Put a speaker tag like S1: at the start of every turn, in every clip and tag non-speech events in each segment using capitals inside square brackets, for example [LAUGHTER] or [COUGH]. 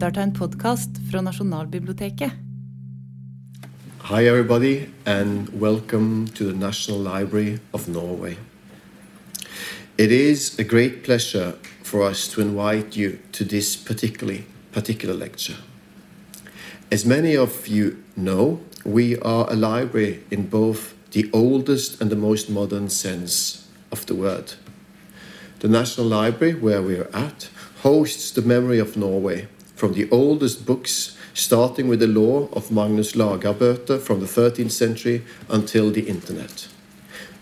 S1: lytter til en podkast fra Nasjonalbiblioteket.
S2: Hi, everybody, and welcome to the National Library of Norway. It is a great pleasure for us to invite you to this particularly particular lecture. As many of you know, we are a library in both the oldest and the most modern sense of the word. The National Library, where we are at, hosts the memory of Norway, from the oldest books, starting with the law of Magnus Lagabøte from the 13th century until the internet.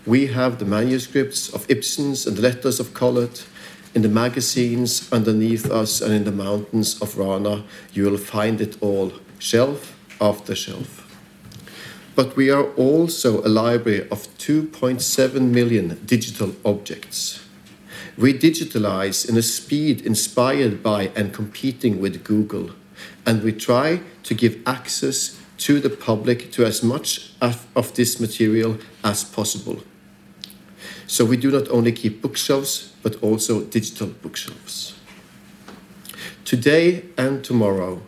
S2: We have the manuscripts of Ibsen's and the letters of Collett. In the magazines underneath us and in the mountains of Rana, you will find it all, shelf after shelf. But we are also a library of 2.7 million digital objects. We digitalize in a speed inspired by and competing with Google, and we try to give access to the public to as much of, this material as possible. So we do not only keep bookshelves, but also digital bookshelves. Today and tomorrow,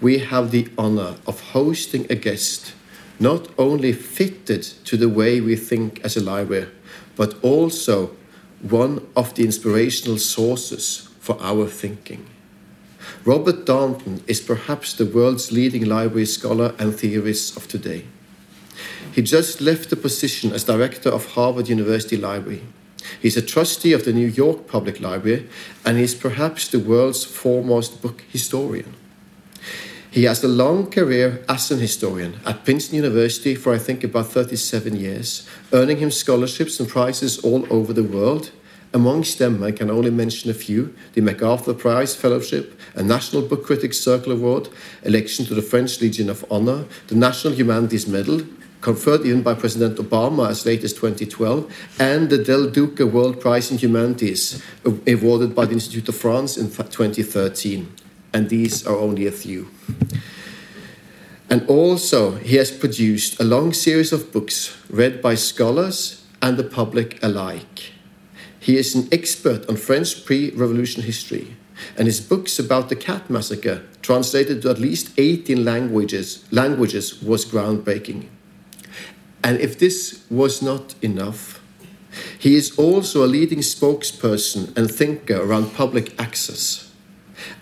S2: we have the honor of hosting a guest not only fitted to the way we think as a library, but also one of the inspirational sources for our thinking. Robert Darnton is perhaps the world's leading library scholar and theorist of today. He just left the position as director of Harvard University Library. He's a trustee of the New York Public Library, and is perhaps the world's foremost book historian. He has a long career as an historian at Princeton University for I think about 37 years, earning him scholarships and prizes all over the world. Amongst them, I can only mention a few the MacArthur Prize Fellowship, a National Book Critics Circle Award, election to the French Legion of Honor, the National Humanities Medal, conferred even by President Obama as late as 2012, and the Del Duca World Prize in Humanities, awarded by the Institute of France in 2013 and these are only a few. And also, he has produced a long series of books read by scholars and the public alike. He is an expert on French pre revolution history, and his books about the cat massacre, translated to at least 18 languages, languages was groundbreaking. And if this was not enough, he is also a leading spokesperson and thinker around public access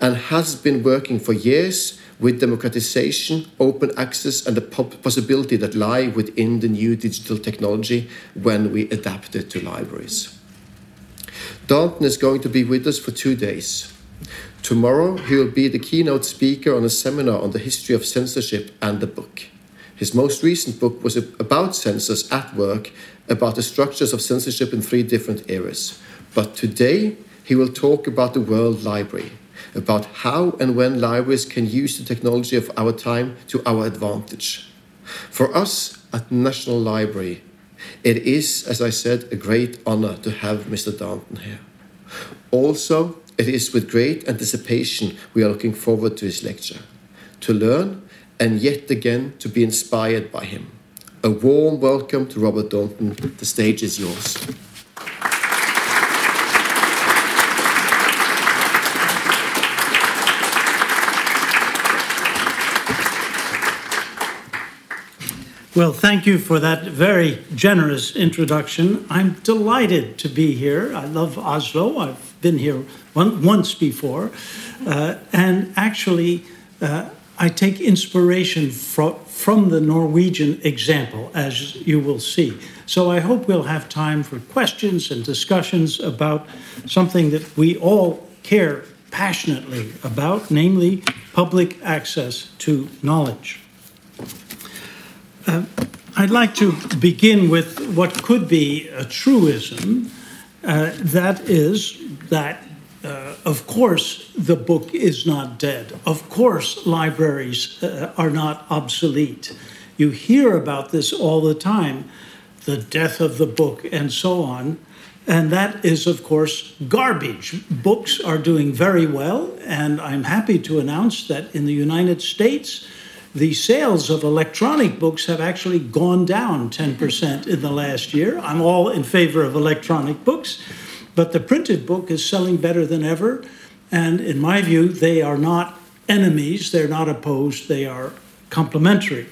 S2: and has been working for years with democratization, open access, and the possibility that lie within the new digital technology when we adapt it to libraries. Darnton is going to be with us for two days. Tomorrow, he will be the keynote speaker on a seminar on the history of censorship and the book. His most recent book was about censors at work, about the structures of censorship in three different eras. But today, he will talk about the World Library, about how and when libraries can use the technology of our time to our advantage. For us at National Library, it is, as I said, a great honor to have Mr. Darnton here. Also, it is with great anticipation we are looking forward to his lecture, to learn and yet again to be inspired by him. A warm welcome to Robert Darnton. The stage is yours.
S3: Well, thank you for that very generous introduction. I'm delighted to be here. I love Oslo. I've been here one, once before. Uh, and actually, uh, I take inspiration fro- from the Norwegian example, as you will see. So I hope we'll have time for questions and discussions about something that we all care passionately about, namely public access to knowledge. Uh, I'd like to begin with what could be a truism. Uh, that is that, uh, of course, the book is not dead. Of course, libraries uh, are not obsolete. You hear about this all the time the death of the book and so on. And that is, of course, garbage. Books are doing very well, and I'm happy to announce that in the United States, the sales of electronic books have actually gone down 10% in the last year. I'm all in favor of electronic books, but the printed book is selling better than ever. And in my view, they are not enemies, they're not opposed, they are complementary.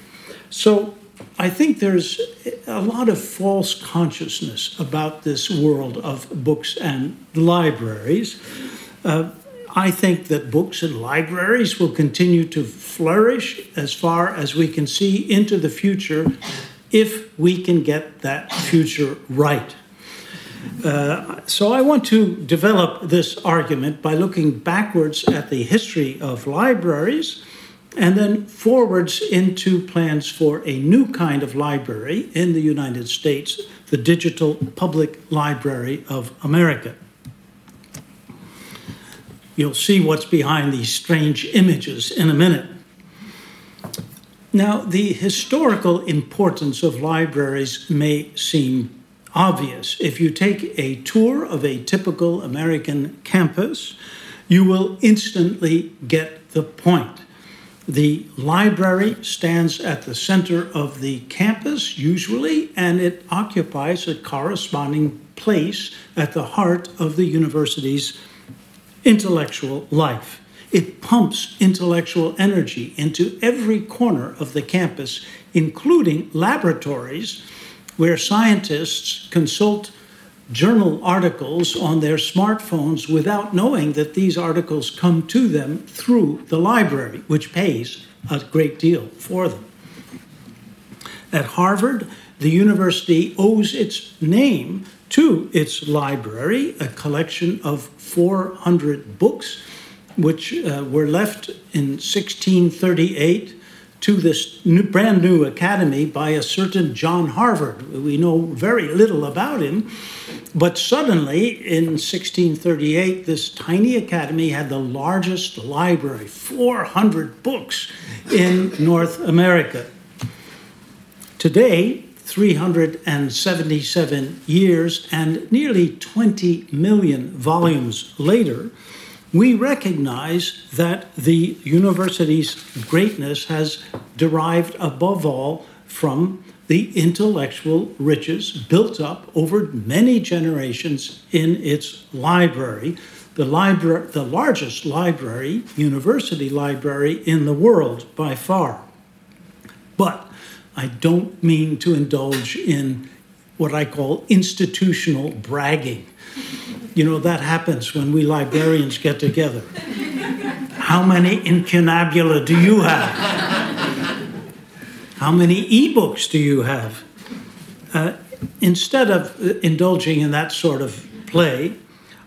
S3: So I think there's a lot of false consciousness about this world of books and libraries. Uh, I think that books and libraries will continue to flourish as far as we can see into the future if we can get that future right. Uh, so I want to develop this argument by looking backwards at the history of libraries and then forwards into plans for a new kind of library in the United States, the Digital Public Library of America. You'll see what's behind these strange images in a minute. Now, the historical importance of libraries may seem obvious. If you take a tour of a typical American campus, you will instantly get the point. The library stands at the center of the campus, usually, and it occupies a corresponding place at the heart of the university's intellectual life. It pumps intellectual energy into every corner of the campus, including laboratories where scientists consult journal articles on their smartphones without knowing that these articles come to them through the library, which pays a great deal for them. At Harvard, the university owes its name to its library, a collection of 400 books, which uh, were left in 1638 to this new, brand new academy by a certain John Harvard. We know very little about him, but suddenly in 1638, this tiny academy had the largest library 400 books in North America. Today, 377 years and nearly 20 million volumes later, we recognize that the university's greatness has derived above all from the intellectual riches built up over many generations in its library, the, library, the largest library, university library in the world by far. But I don't mean to indulge in what I call institutional bragging. You know, that happens when we librarians get together. How many incunabula do you have? How many ebooks do you have? Uh, instead of indulging in that sort of play,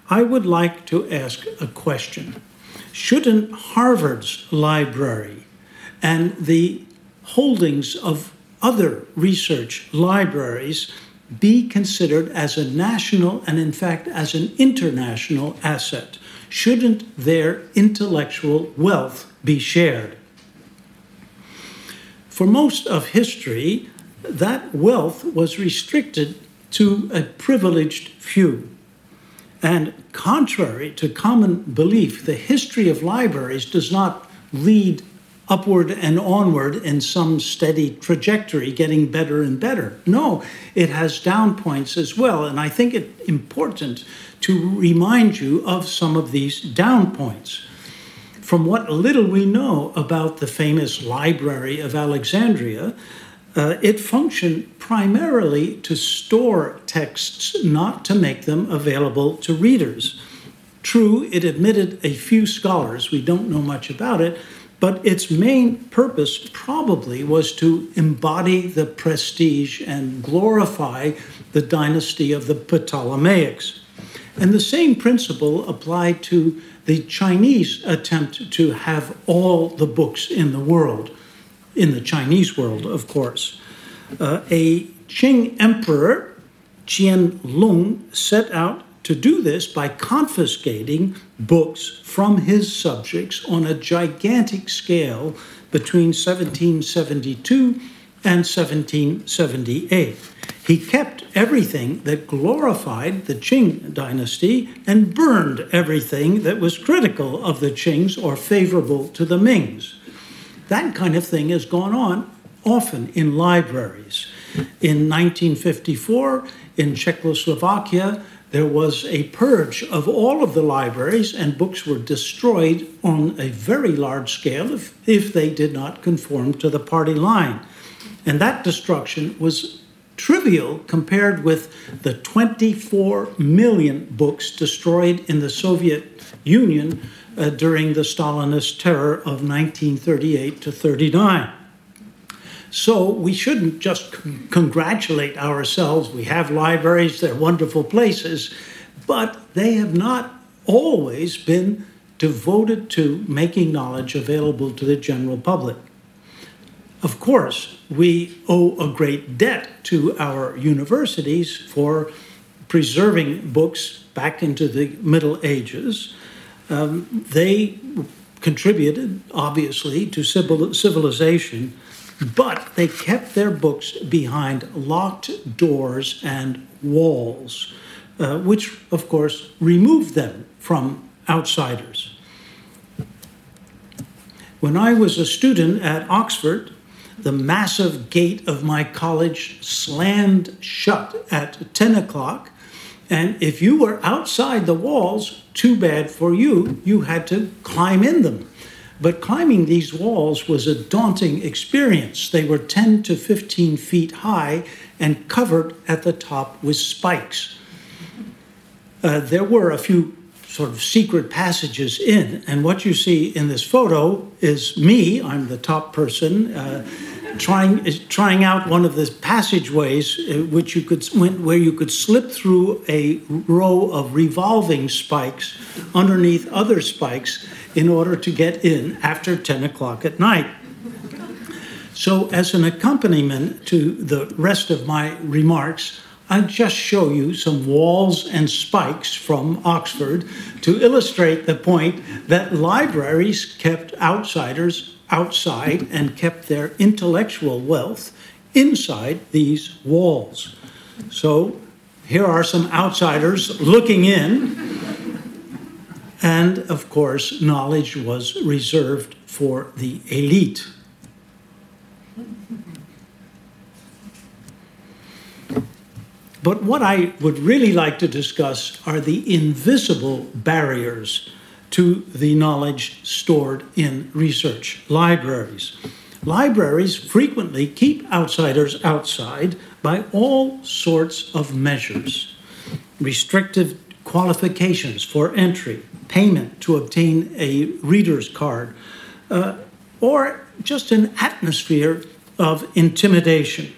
S3: I would like to ask a question. Shouldn't Harvard's library and the holdings of other research libraries be considered as a national and, in fact, as an international asset? Shouldn't their intellectual wealth be shared? For most of history, that wealth was restricted to a privileged few. And contrary to common belief, the history of libraries does not lead upward and onward in some steady trajectory, getting better and better. No, it has down points as well. And I think it's important to remind you of some of these down points. From what little we know about the famous Library of Alexandria, uh, it functioned primarily to store texts, not to make them available to readers. True, it admitted a few scholars, we don't know much about it, but its main purpose probably was to embody the prestige and glorify the dynasty of the Ptolemaics. And the same principle applied to the Chinese attempt to have all the books in the world, in the Chinese world, of course. Uh, a Qing emperor, Qianlong, set out to do this by confiscating books from his subjects on a gigantic scale between 1772 and 1778. He kept everything that glorified the Qing dynasty and burned everything that was critical of the Qings or favorable to the Mings. That kind of thing has gone on often in libraries. In 1954, in Czechoslovakia, there was a purge of all of the libraries, and books were destroyed on a very large scale if, if they did not conform to the party line. And that destruction was trivial compared with the 24 million books destroyed in the Soviet Union uh, during the Stalinist terror of 1938 to 39. So we shouldn't just congratulate ourselves. We have libraries, they're wonderful places, but they have not always been devoted to making knowledge available to the general public. Of course, we owe a great debt to our universities for preserving books back into the Middle Ages. Um, they contributed, obviously, to civil, civilization, but they kept their books behind locked doors and walls, uh, which, of course, removed them from outsiders. When I was a student at Oxford, the massive gate of my college slammed shut at 10 o'clock. And if you were outside the walls, too bad for you, you had to climb in them. But climbing these walls was a daunting experience. They were 10 to 15 feet high and covered at the top with spikes. Uh, there were a few sort of secret passages in. And what you see in this photo is me, I'm the top person, uh, trying, trying out one of the passageways uh, which you could, where you could slip through a row of revolving spikes underneath other spikes in order to get in after 10 o'clock at night. So, as an accompaniment to the rest of my remarks, I just show you some walls and spikes from Oxford to illustrate the point that libraries kept outsiders outside and kept their intellectual wealth inside these walls. So here are some outsiders looking in. And of course, knowledge was reserved for the elite. But what I would really like to discuss are the invisible barriers to the knowledge stored in research libraries. Libraries frequently keep outsiders outside by all sorts of measures restrictive qualifications for entry, payment to obtain a reader's card, uh, or just an atmosphere of intimidation.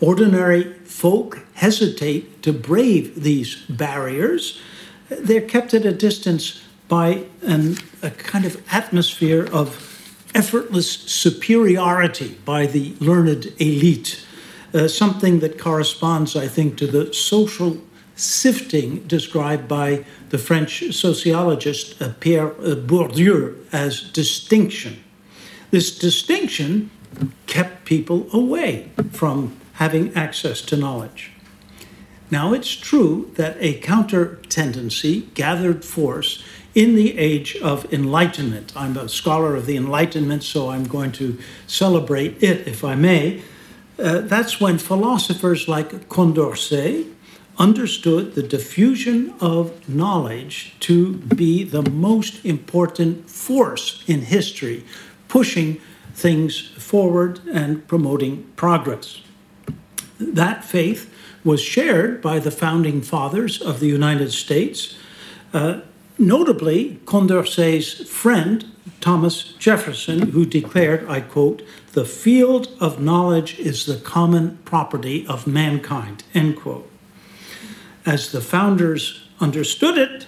S3: Ordinary folk hesitate to brave these barriers. They're kept at a distance by an, a kind of atmosphere of effortless superiority by the learned elite, uh, something that corresponds, I think, to the social sifting described by the French sociologist uh, Pierre uh, Bourdieu as distinction. This distinction kept people away from having access to knowledge. Now, it's true that a counter tendency gathered force in the age of enlightenment. I'm a scholar of the Enlightenment, so I'm going to celebrate it, if I may. Uh, that's when philosophers like Condorcet understood the diffusion of knowledge to be the most important force in history, pushing things forward and promoting progress. That faith was shared by the founding fathers of the United States. Uh, Notably, Condorcet's friend, Thomas Jefferson, who declared, I quote, the field of knowledge is the common property of mankind, end quote. As the founders understood it,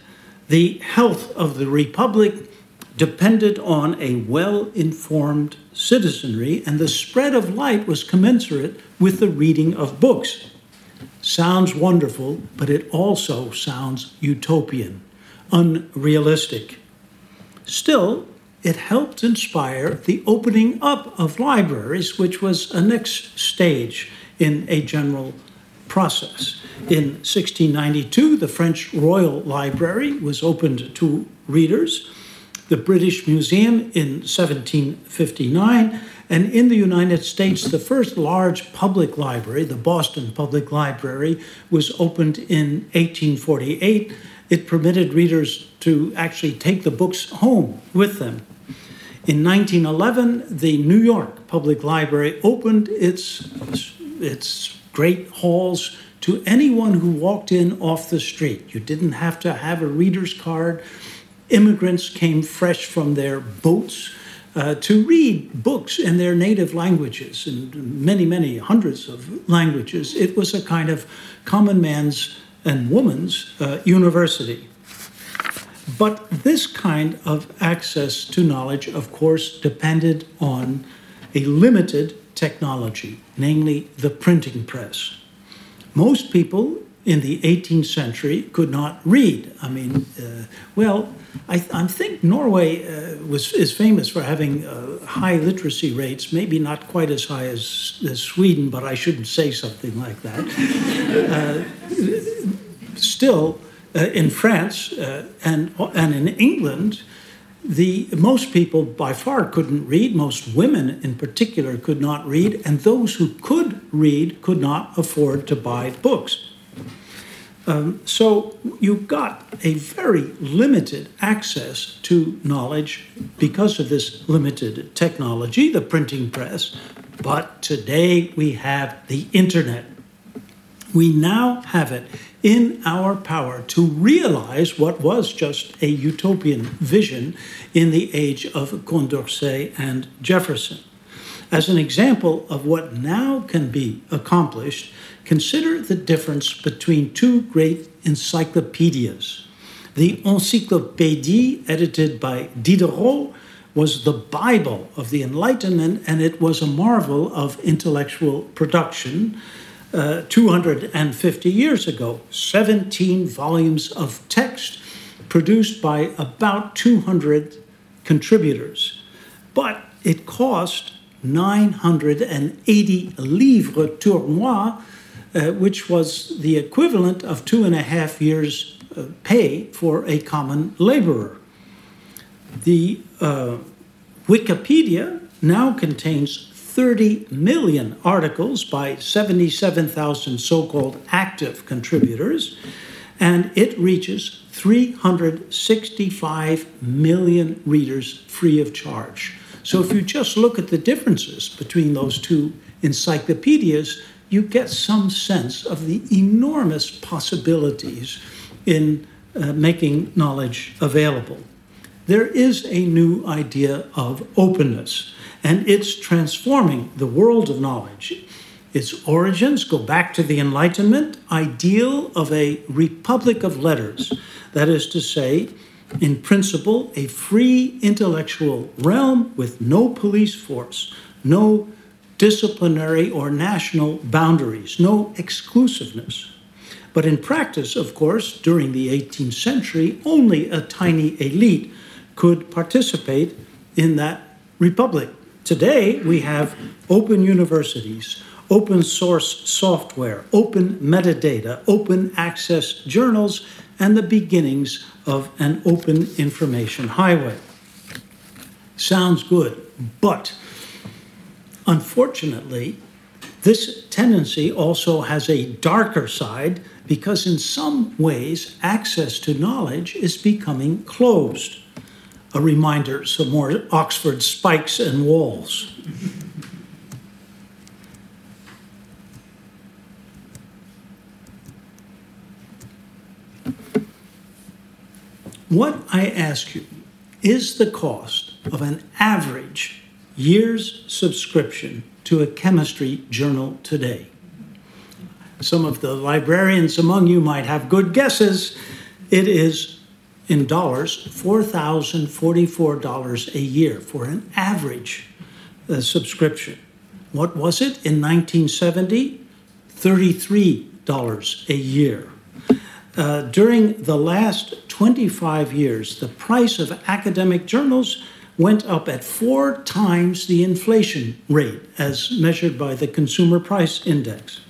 S3: the health of the republic depended on a well informed citizenry, and the spread of light was commensurate with the reading of books. Sounds wonderful, but it also sounds utopian unrealistic. Still, it helped inspire the opening up of libraries, which was a next stage in a general process. In 1692, the French Royal Library was opened to readers, the British Museum in 1759, And in the United States, the first large public library, the Boston Public Library, was opened in 1848. It permitted readers to actually take the books home with them. In 1911, the New York Public Library opened its, its great halls to anyone who walked in off the street. You didn't have to have a reader's card. Immigrants came fresh from their boats uh, to read books in their native languages, in many, many hundreds of languages. It was a kind of common man's and woman's uh, university. But this kind of access to knowledge, of course, depended on a limited technology, namely the printing press. Most people in the 18th century could not read. I mean, uh, well, I, I, think Norway uh, was is famous for having uh, high literacy rates, maybe not quite as high as, as Sweden, but I shouldn't say something like that. [LAUGHS] Uh, still, uh, in France uh, and, and in England, the most people by far couldn't read most women in particular could not read and those who could read could not afford to buy books. Um, so you got a very limited access to knowledge because of this limited technology the printing press but today we have the internet we now have it in our power to realize what was just a utopian vision in the age of Condorcet and Jefferson. As an example of what now can be accomplished, consider the difference between two great encyclopedias. The Encyclopédie, edited by Diderot, was the Bible of the Enlightenment, and it was a marvel of intellectual production uh, 250 years ago, 17 volumes of text produced by about 200 contributors. But it cost 980 livres tournois, uh, which was the equivalent of two and a half years' uh, pay for a common laborer. The uh, Wikipedia now contains 30 million articles by 77,000 so called active contributors, and it reaches 365 million readers free of charge. So if you just look at the differences between those two encyclopedias, you get some sense of the enormous possibilities in uh, making knowledge available. There is a new idea of openness and it's transforming the world of knowledge. Its origins go back to the Enlightenment ideal of a republic of letters, that is to say, in principle, a free intellectual realm with no police force, no disciplinary or national boundaries, no exclusiveness. But in practice, of course, during the 18th century, only a tiny elite could participate in that republic. Today, we have open universities, open source software, open metadata, open access journals, and the beginnings of an open information highway. Sounds good, but unfortunately, this tendency also has a darker side because, in some ways, access to knowledge is becoming closed a reminder some more Oxford spikes and walls. What I ask you is the cost of an average year's subscription to a chemistry journal today. Some of the librarians among you might have good guesses. It is in dollars, $4,044 a year for an average uh, subscription. What was it in 1970? $33 a year. Uh, during the last 25 years, the price of academic journals went up at four times the inflation rate as measured by the Consumer Price Index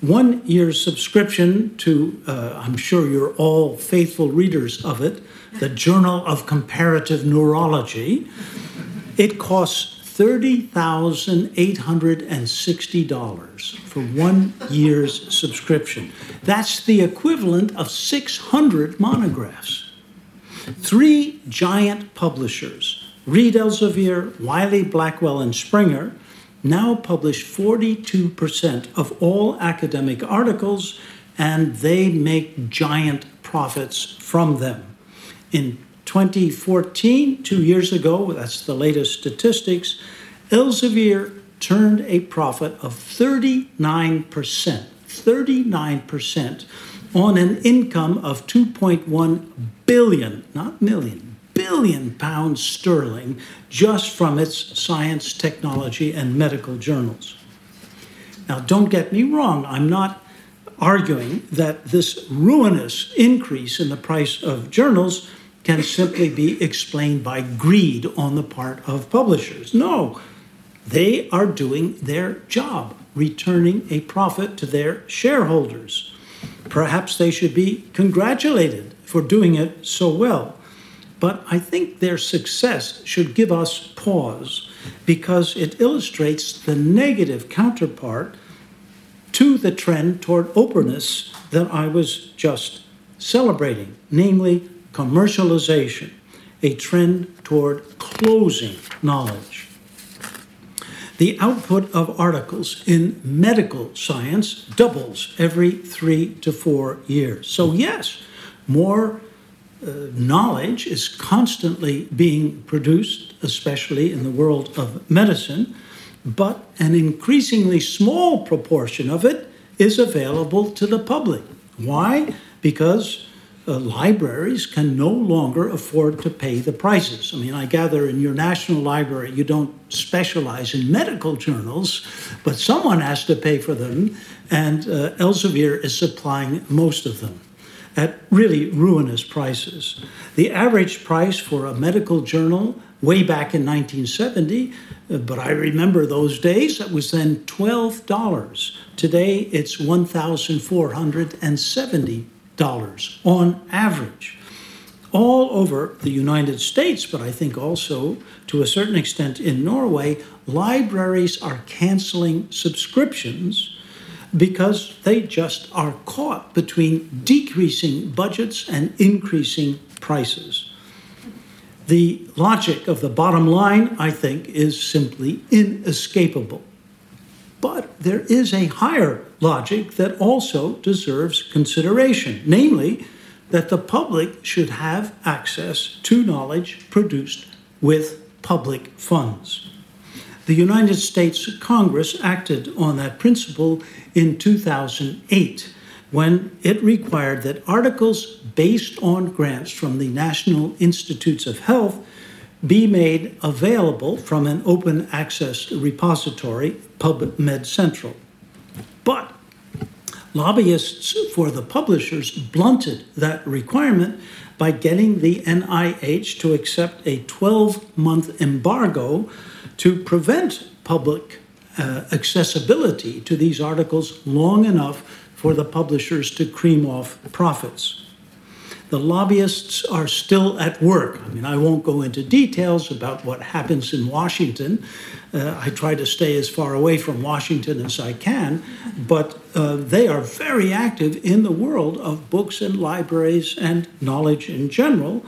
S3: one year subscription to, uh, I'm sure you're all faithful readers of it, the Journal of Comparative Neurology. It costs $30,860 for one year's subscription. That's the equivalent of 600 monographs. Three giant publishers, Reed Elsevier, Wiley Blackwell, and Springer, now publish 42% of all academic articles, and they make giant profits from them. In 2014, two years ago, that's the latest statistics, Elsevier turned a profit of 39%, 39% on an income of 2.1 billion, not million, billion pounds sterling just from its science, technology, and medical journals. Now, don't get me wrong, I'm not arguing that this ruinous increase in the price of journals can simply be explained by greed on the part of publishers. No, they are doing their job, returning a profit to their shareholders. Perhaps they should be congratulated for doing it so well. But I think their success should give us pause because it illustrates the negative counterpart to the trend toward openness that I was just celebrating, namely commercialization, a trend toward closing knowledge. The output of articles in medical science doubles every three to four years. So, yes, more uh, knowledge is constantly being produced, especially in the world of medicine but an increasingly small proportion of it is available to the public. Why? Because uh, libraries can no longer afford to pay the prices. I mean, I gather in your national library you don't specialize in medical journals, but someone has to pay for them, and uh, Elsevier is supplying most of them at really ruinous prices. The average price for a medical journal way back in 1970, uh, but I remember those days, that was then $12. Today it's $1,470 on average. All over the United States, but I think also to a certain extent in Norway, libraries are canceling subscriptions because they just are caught between decreasing budgets and increasing prices. The logic of the bottom line, I think, is simply inescapable. But there is a higher logic that also deserves consideration, namely, that the public should have access to knowledge produced with public funds. The United States Congress acted on that principle in 2008 when it required that articles based on grants from the National Institutes of Health be made available from an open access repository, PubMed Central. But lobbyists for the publishers blunted that requirement by getting the NIH to accept a 12 month embargo to prevent public uh, accessibility to these articles long enough for the publishers to cream off profits. The lobbyists are still at work. I mean, I won't go into details about what happens in Washington. Uh, I try to stay as far away from Washington as I can, but uh, they are very active in the world of books and libraries and knowledge in general.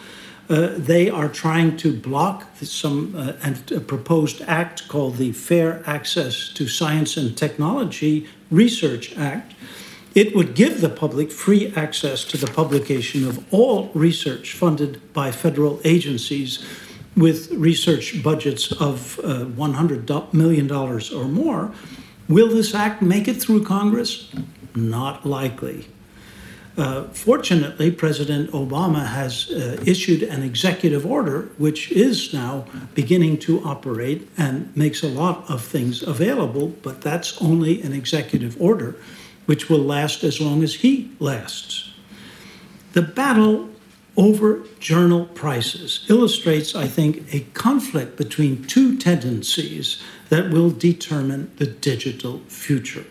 S3: Uh, they are trying to block some uh, a proposed act called the Fair Access to Science and Technology Research Act, it would give the public free access to the publication of all research funded by federal agencies with research budgets of uh, $100 million or more. Will this act make it through Congress? Not likely. Uh, fortunately, President Obama has uh, issued an executive order which is now beginning to operate and makes a lot of things available, but that's only an executive order which will last as long as he lasts. The battle over journal prices illustrates, I think, a conflict between two tendencies that will determine the digital future.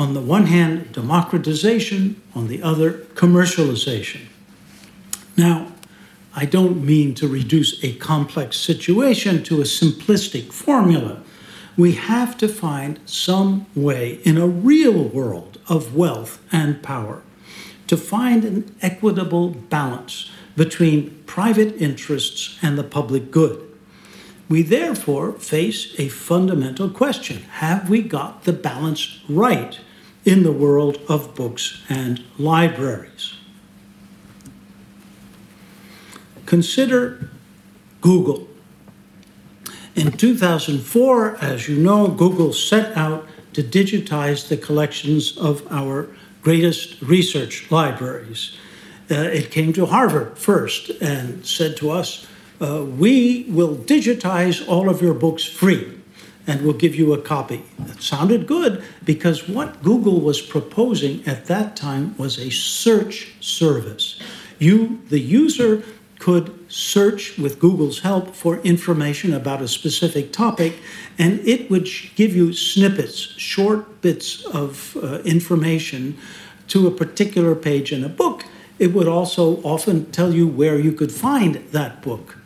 S3: On the one hand, democratization, on the other, commercialization. Now, I don't mean to reduce a complex situation to a simplistic formula. We have to find some way in a real world of wealth and power to find an equitable balance between private interests and the public good. We therefore face a fundamental question Have we got the balance right in the world of books and libraries? Consider Google. In 2004, as you know, Google set out to digitize the collections of our greatest research libraries. Uh, it came to Harvard first and said to us, uh, We will digitize all of your books free and we'll give you a copy. That sounded good because what Google was proposing at that time was a search service. You, the user, could search with Google's help for information about a specific topic, and it would give you snippets, short bits of uh, information to a particular page in a book. It would also often tell you where you could find that book.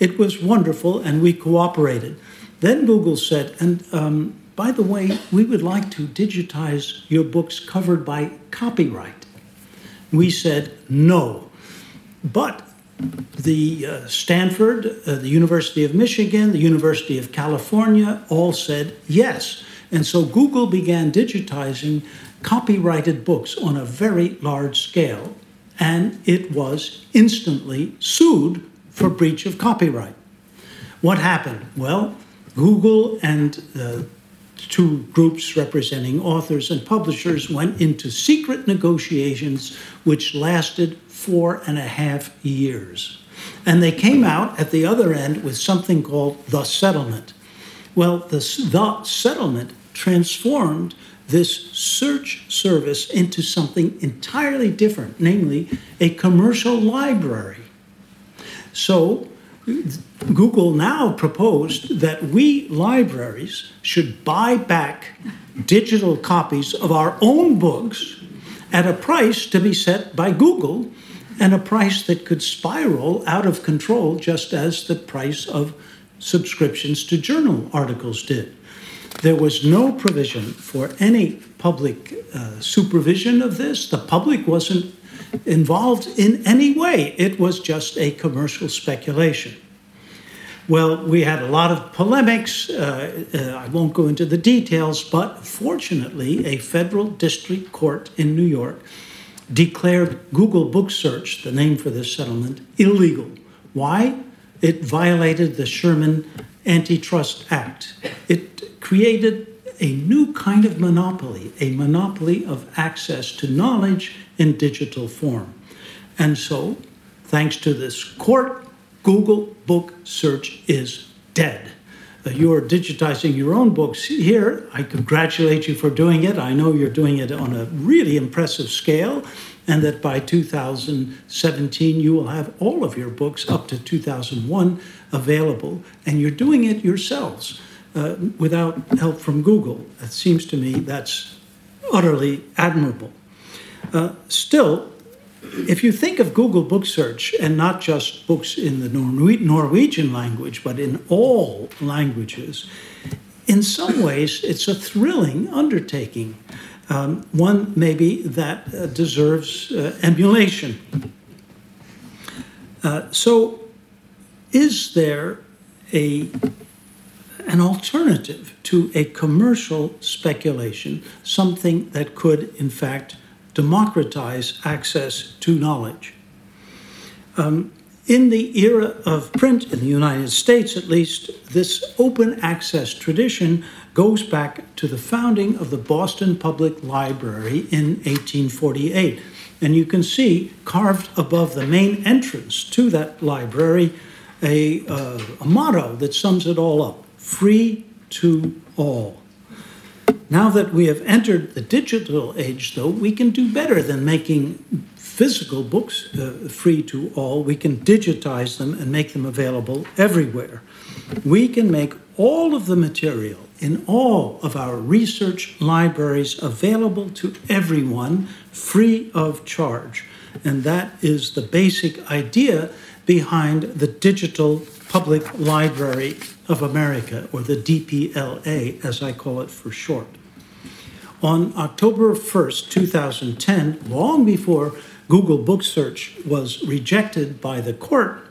S3: It was wonderful, and we cooperated. Then Google said, and um, by the way, we would like to digitize your books covered by copyright. We said no. But the uh, Stanford, uh, the University of Michigan, the University of California all said yes. And so Google began digitizing copyrighted books on a very large scale, and it was instantly sued for breach of copyright. What happened? Well, Google and uh, two groups representing authors and publishers went into secret negotiations which lasted four and a half years. And they came out at the other end with something called the settlement. Well, the, the settlement transformed this search service into something entirely different, namely a commercial library. So Google now proposed that we libraries should buy back digital copies of our own books at a price to be set by Google and a price that could spiral out of control just as the price of subscriptions to journal articles did. There was no provision for any public uh, supervision of this. The public wasn't involved in any way, it was just a commercial speculation. Well, we had a lot of polemics. Uh, uh, I won't go into the details, but fortunately, a federal district court in New York declared Google Book Search, the name for this settlement, illegal. Why? It violated the Sherman Antitrust Act. It created a new kind of monopoly, a monopoly of access to knowledge in digital form. And so, thanks to this court, Google Book Search is dead. Uh, you're digitizing your own books here. I congratulate you for doing it. I know you're doing it on a really impressive scale, and that by 2017 you will have all of your books up to 2001 available, and you're doing it yourselves uh, without help from Google. It seems to me that's utterly admirable. Uh, still, if you think of Google Book Search and not just books in the Norwegian language, but in all languages, in some ways it's a thrilling undertaking, um, one maybe that uh, deserves uh, emulation. Uh, so, is there a an alternative to a commercial speculation, something that could, in fact, democratize access to knowledge. Um, in the era of print in the United States, at least, this open access tradition goes back to the founding of the Boston Public Library in 1848. And you can see carved above the main entrance to that library a, uh, a motto that sums it all up free to all. Now that we have entered the digital age, though, we can do better than making physical books uh, free to all. We can digitize them and make them available everywhere. We can make all of the material in all of our research libraries available to everyone free of charge. And that is the basic idea behind the Digital Public Library of America, or the DPLA, as I call it for short. On October 1st, 2010, long before Google Book Search was rejected by the court,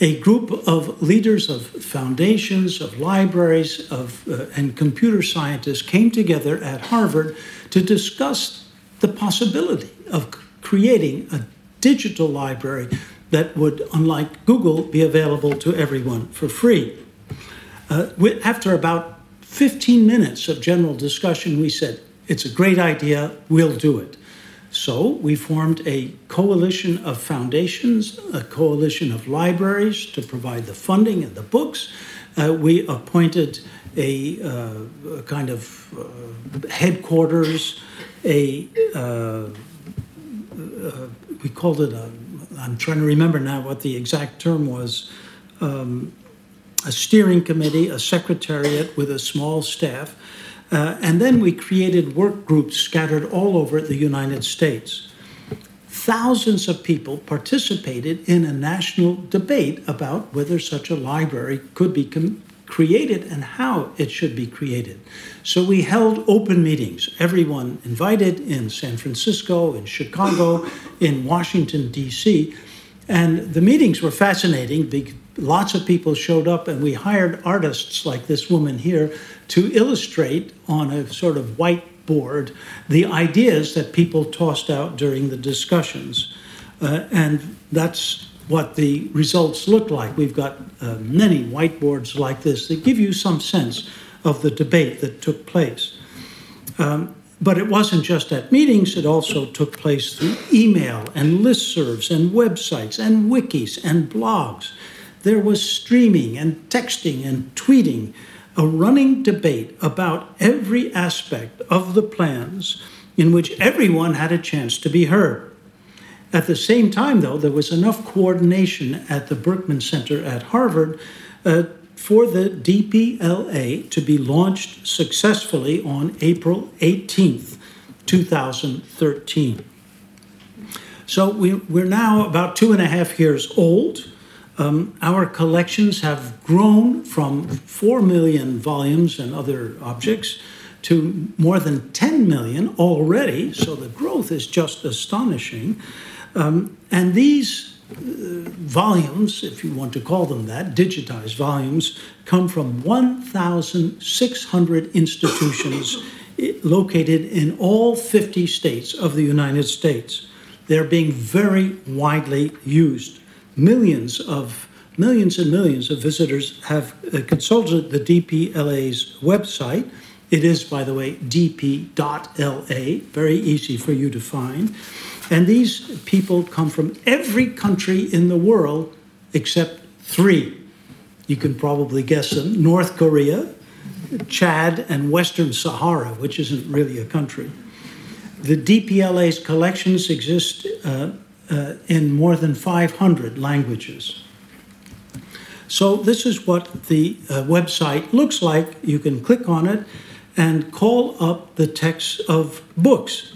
S3: a group of leaders of foundations, of libraries, of, uh, and computer scientists came together at Harvard to discuss the possibility of creating a digital library that would, unlike Google, be available to everyone for free. Uh, after about 15 minutes of general discussion, we said, It's a great idea, we'll do it. So we formed a coalition of foundations, a coalition of libraries to provide the funding and the books. Uh, we appointed a, uh, a kind of uh, headquarters, a uh, uh, we called it a. I'm trying to remember now what the exact term was. Um, a steering committee, a secretariat with a small staff, uh, and then we created work groups scattered all over the United States. Thousands of people participated in a national debate about whether such a library could be com- created and how it should be created. So we held open meetings, everyone invited in San Francisco, in Chicago, in Washington, D.C. And the meetings were fascinating. Lots of people showed up, and we hired artists like this woman here to illustrate on a sort of whiteboard the ideas that people tossed out during the discussions. Uh, and that's what the results look like. We've got uh, many whiteboards like this that give you some sense of the debate that took place. Um, but it wasn't just at meetings, it also took place through email and listservs and websites and wikis and blogs. There was streaming and texting and tweeting a running debate about every aspect of the plans in which everyone had a chance to be heard. At the same time, though, there was enough coordination at the Berkman Center at Harvard uh, for the DPLA to be launched successfully on April 18th, 2013. So we, we're now about two and a half years old. Um, our collections have grown from 4 million volumes and other objects to more than 10 million already, so the growth is just astonishing. Um, and these uh, volumes, if you want to call them that, digitized volumes, come from 1,600 institutions located in all 50 states of the United States. They're being very widely used millions of millions and millions of visitors have uh, consulted the DPLA's website. It is, by the way, dp.la, very easy for you to find. And these people come from every country in the world except three. You can probably guess them North Korea, Chad, and Western Sahara, which isn't really a country. The DPLA's collections exist uh, uh, in more than 500 languages. So, this is what the uh, website looks like. You can click on it and call up the text of books,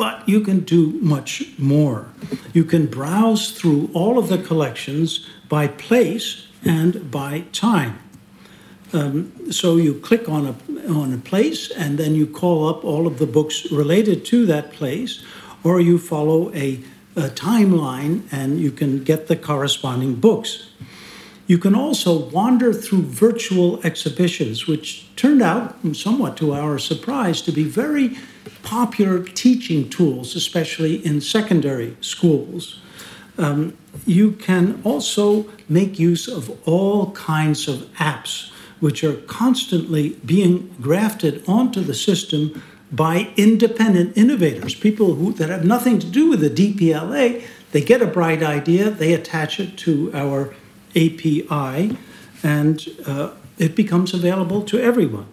S3: but you can do much more. You can browse through all of the collections by place and by time. Um, so you click on a, on a place and then you call up all of the books related to that place, or you follow a a timeline and you can get the corresponding books. You can also wander through virtual exhibitions, which turned out, somewhat to our surprise, to be very popular teaching tools, especially in secondary schools. Um, you can also make use of all kinds of apps, which are constantly being grafted onto the system by independent innovators, people who, that have nothing to do with the DPLA. They get a bright idea, they attach it to our API, and uh, it becomes available to everyone.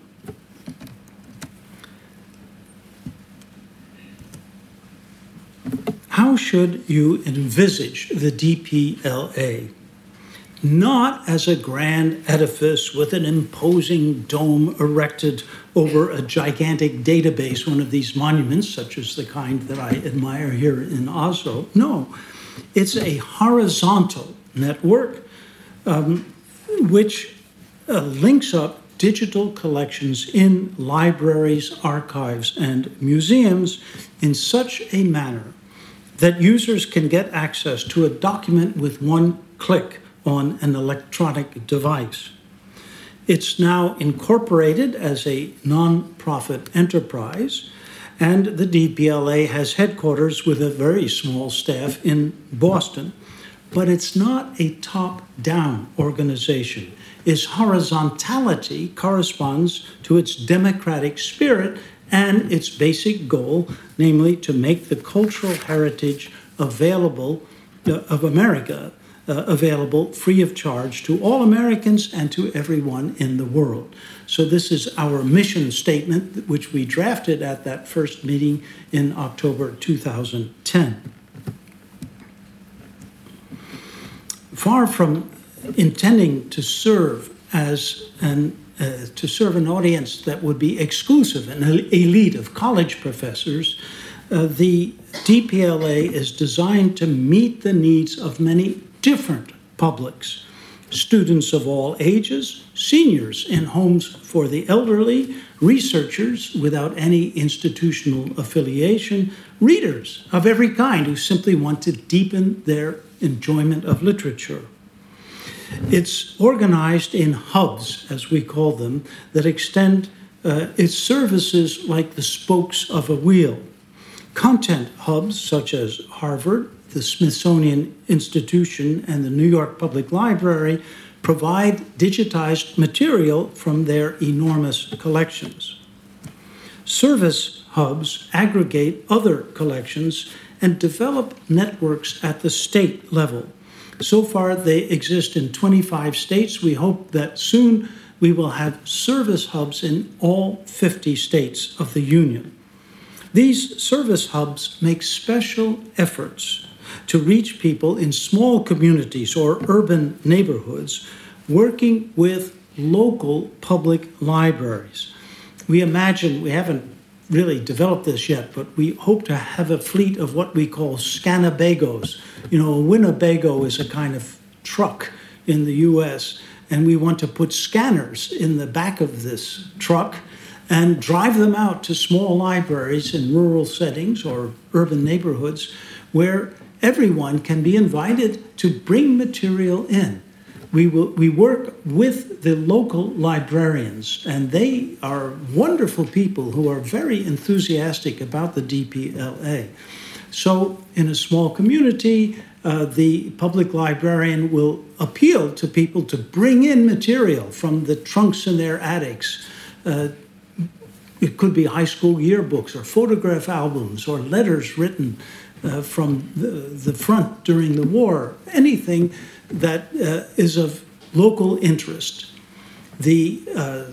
S3: How should you envisage the DPLA? not as a grand edifice with an imposing dome erected over a gigantic database, one of these monuments, such as the kind that I admire here in Oslo. No, It's a horizontal network um, which uh, links up digital collections in libraries, archives, and museums in such a manner that users can get access to a document with one click on an electronic device. It's now incorporated as a non-profit enterprise, and the DPLA has headquarters with a very small staff in Boston. But it's not a top down organization. Its horizontality corresponds to its democratic spirit and its basic goal, namely to make the cultural heritage available uh, of America uh, available free of charge to all Americans and to everyone in the world. So, this is our mission statement, which we drafted at that first meeting in October 2010. Far from intending to serve as an uh, to serve an audience that would be exclusive, an elite of college professors, uh, the DPLA is designed to meet the needs of many different publics students of all ages, seniors in homes for the elderly, researchers without any institutional affiliation, readers of every kind who simply want to deepen their enjoyment of literature. It's organized in hubs, as we call them, that extend uh, its services like the spokes of a wheel. Content hubs such as Harvard, the Smithsonian Institution and the New York Public Library provide digitized material from their enormous collections. Service hubs aggregate other collections and develop networks at the state level. So far, they exist in 25 states. We hope that soon we will have service hubs in all 50 states of the Union. These service hubs make special efforts to reach people in small communities or urban neighborhoods, working with local public libraries. We imagine, we haven't really developed this yet, but we hope to have a fleet of what we call Scanabagos. You know, a Winnebago is a kind of truck in the US, and we want to put scanners in the back of this truck and drive them out to small libraries in rural settings or urban neighborhoods where everyone can be invited to bring material in. We, will, we work with the local librarians, and they are wonderful people who are very enthusiastic about the DPLA. So, in a small community, uh, the public librarian will appeal to people to bring in material from the trunks in their attics. Uh, it could be high school yearbooks or photograph albums or letters written uh, from the, the, front during the war, anything that uh, is of local interest. The uh,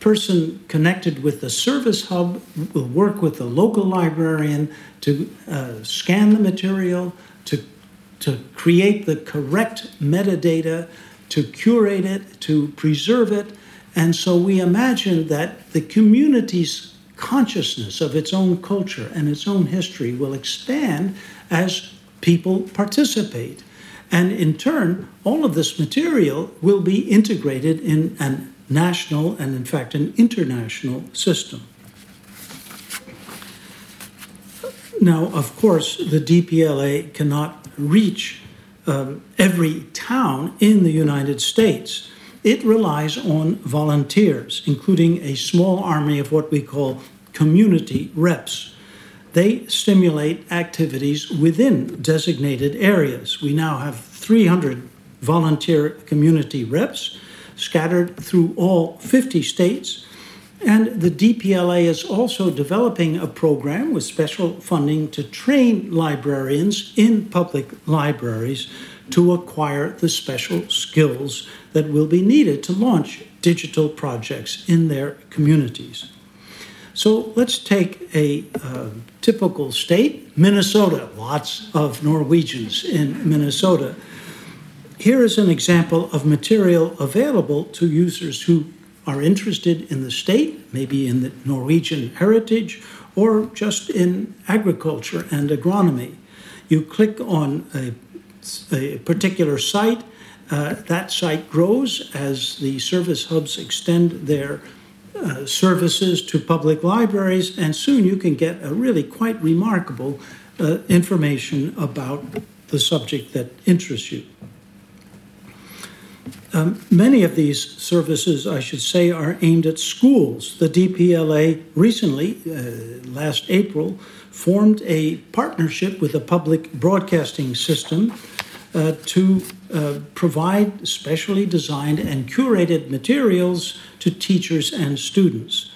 S3: person connected with the service hub will work with the local librarian to uh, scan the material, to, to create the correct metadata, to curate it, to preserve it. And so we imagine that the community's consciousness of its own culture and its own history will expand as people participate. And in turn, all of this material will be integrated in a national and, in fact, an international system. Now, of course, the DPLA cannot reach um, every town in the United States it relies on volunteers, including a small army of what we call community reps. They stimulate activities within designated areas. We now have 300 volunteer community reps scattered through all 50 states. And the DPLA is also developing a program with special funding to train librarians in public libraries to acquire the special skills that will be needed to launch digital projects in their communities. So let's take a uh, typical state, Minnesota, lots of Norwegians in Minnesota. Here is an example of material available to users who are interested in the state, maybe in the Norwegian heritage, or just in agriculture and agronomy. You click on a, a particular site, uh, that site grows as the service hubs extend their uh, services to public libraries, and soon you can get a really quite remarkable uh, information about the subject that interests you. Um, many of these services, I should say, are aimed at schools. The DPLA recently, uh, last April, formed a partnership with a public broadcasting system uh, to uh, provide specially designed and curated materials to teachers and students.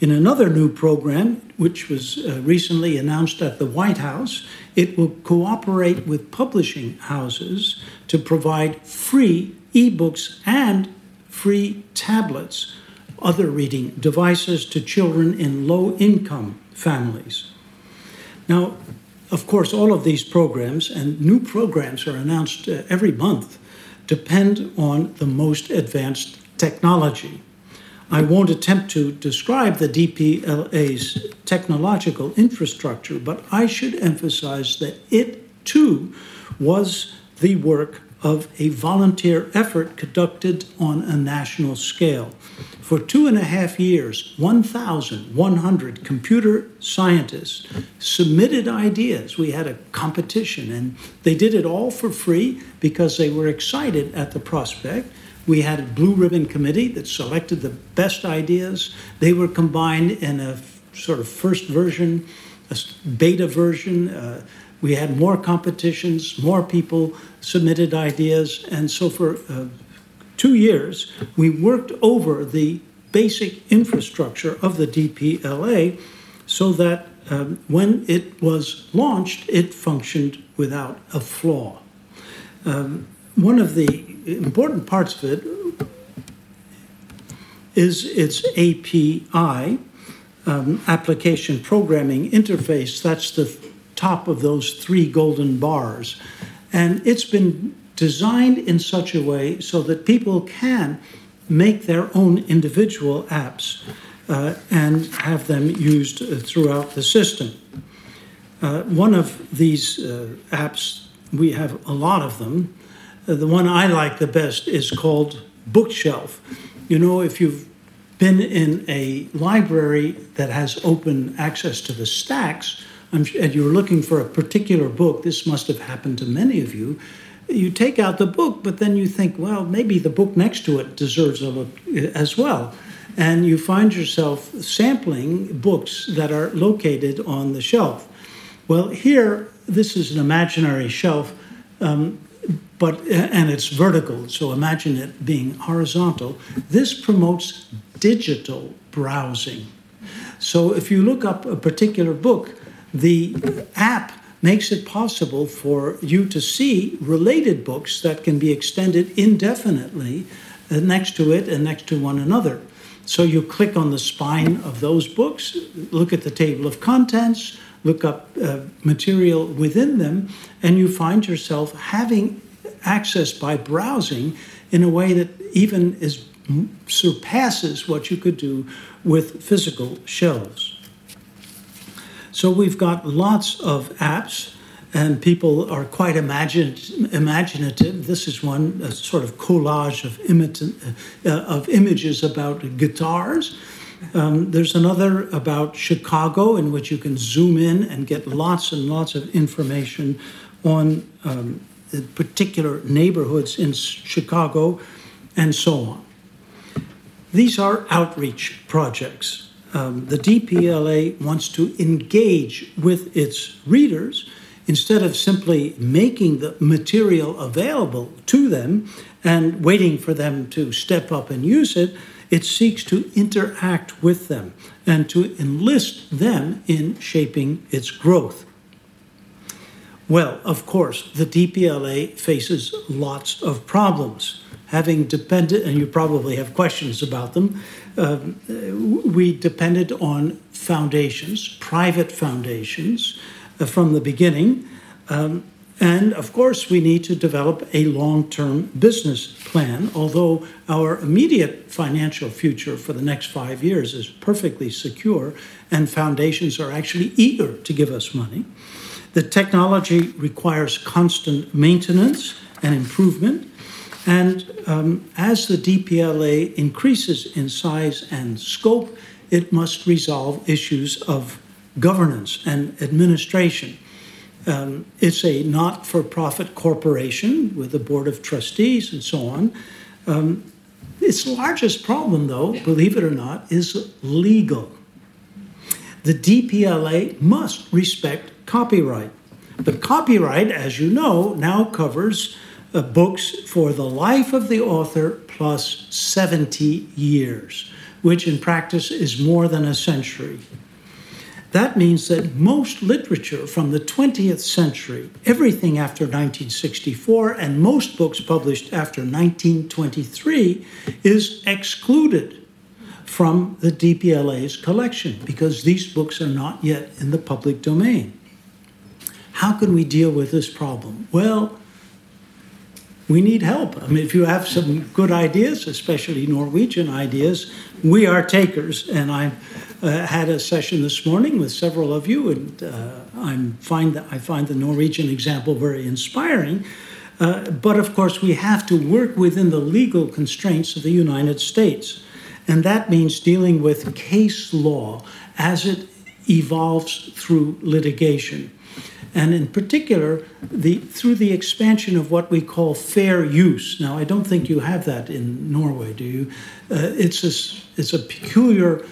S3: In another new program, which was uh, recently announced at the White House, it will cooperate with publishing houses to provide free ebooks and free tablets, other reading devices to children in low income families. Now, of course, all of these programs and new programs are announced uh, every month depend on the most advanced technology. I won't attempt to describe the DPLA's technological infrastructure, but I should emphasize that it too was the work of a volunteer effort conducted on a national scale. For two and a half years, 1,100 computer scientists submitted ideas. We had a competition, and they did it all for free because they were excited at the prospect. We had a blue ribbon committee that selected the best ideas. They were combined in a sort of first version, a beta version. Uh, we had more competitions, more people submitted ideas, and so for uh, two years, we worked over the basic infrastructure of the DPLA so that um, when it was launched, it functioned without a flaw. Um, one of the important parts of it is its API, um, application programming interface. That's the top of those three golden bars. And it's been designed in such a way so that people can make their own individual apps uh, and have them used uh, throughout the system. Uh, one of these uh, apps, we have a lot of them. Uh, the one I like the best is called Bookshelf. You know, if you've been in a library that has open access to the stacks, and you're looking for a particular book, this must have happened to many of you. You take out the book, but then you think, well, maybe the book next to it deserves a look eh, as well. And you find yourself sampling books that are located on the shelf. Well, here, this is an imaginary shelf, um, but eh, and it's vertical, so imagine it being horizontal. This promotes digital browsing. So if you look up a particular book, the app makes it possible for you to see related books that can be extended indefinitely uh, next to it and next to one another. So you click on the spine of those books, look at the table of contents, look up uh, material within them, and you find yourself having access by browsing in a way that even is surpasses what you could do with physical shelves. So we've got lots of apps, and people are quite imaginative. This is one a sort of collage of, uh, of images about guitars. Um, there's another about Chicago, in which you can zoom in and get lots and lots of information on um, particular neighborhoods in Chicago, and so on. These are outreach projects um, the DPLA wants to engage with its readers instead of simply making the material available to them and waiting for them to step up and use it. It seeks to interact with them and to enlist them in shaping its growth. Well, of course, the DPLA faces lots of problems. Having depended, and you probably have questions about them, um, we depended on foundations, private foundations, uh, from the beginning. Um, and of course, we need to develop a long term business plan, although our immediate financial future for the next five years is perfectly secure, and foundations are actually eager to give us money. The technology requires constant maintenance and improvement. And um, as the DPLA increases in size and scope, it must resolve issues of governance and administration. Um, it's a not for profit corporation with a board of trustees and so on. Um, its largest problem, though, believe it or not, is legal. The DPLA must respect copyright. But copyright, as you know, now covers uh, books for the life of the author plus 70 years, which in practice is more than a century. That means that most literature from the 20th century, everything after 1964, and most books published after 1923, is excluded from the DPLA's collection because these books are not yet in the public domain. How can we deal with this problem? Well, we need help. I mean, if you have some good ideas, especially Norwegian ideas, we are takers. And I uh, had a session this morning with several of you, and uh, I'm find that I find the Norwegian example very inspiring. Uh, but of course, we have to work within the legal constraints of the United States. And that means dealing with case law as it evolves through litigation and in particular, the, through the expansion of what we call fair use. Now, I don't think you have that in Norway, do you? Uh, it's, a, it's a peculiar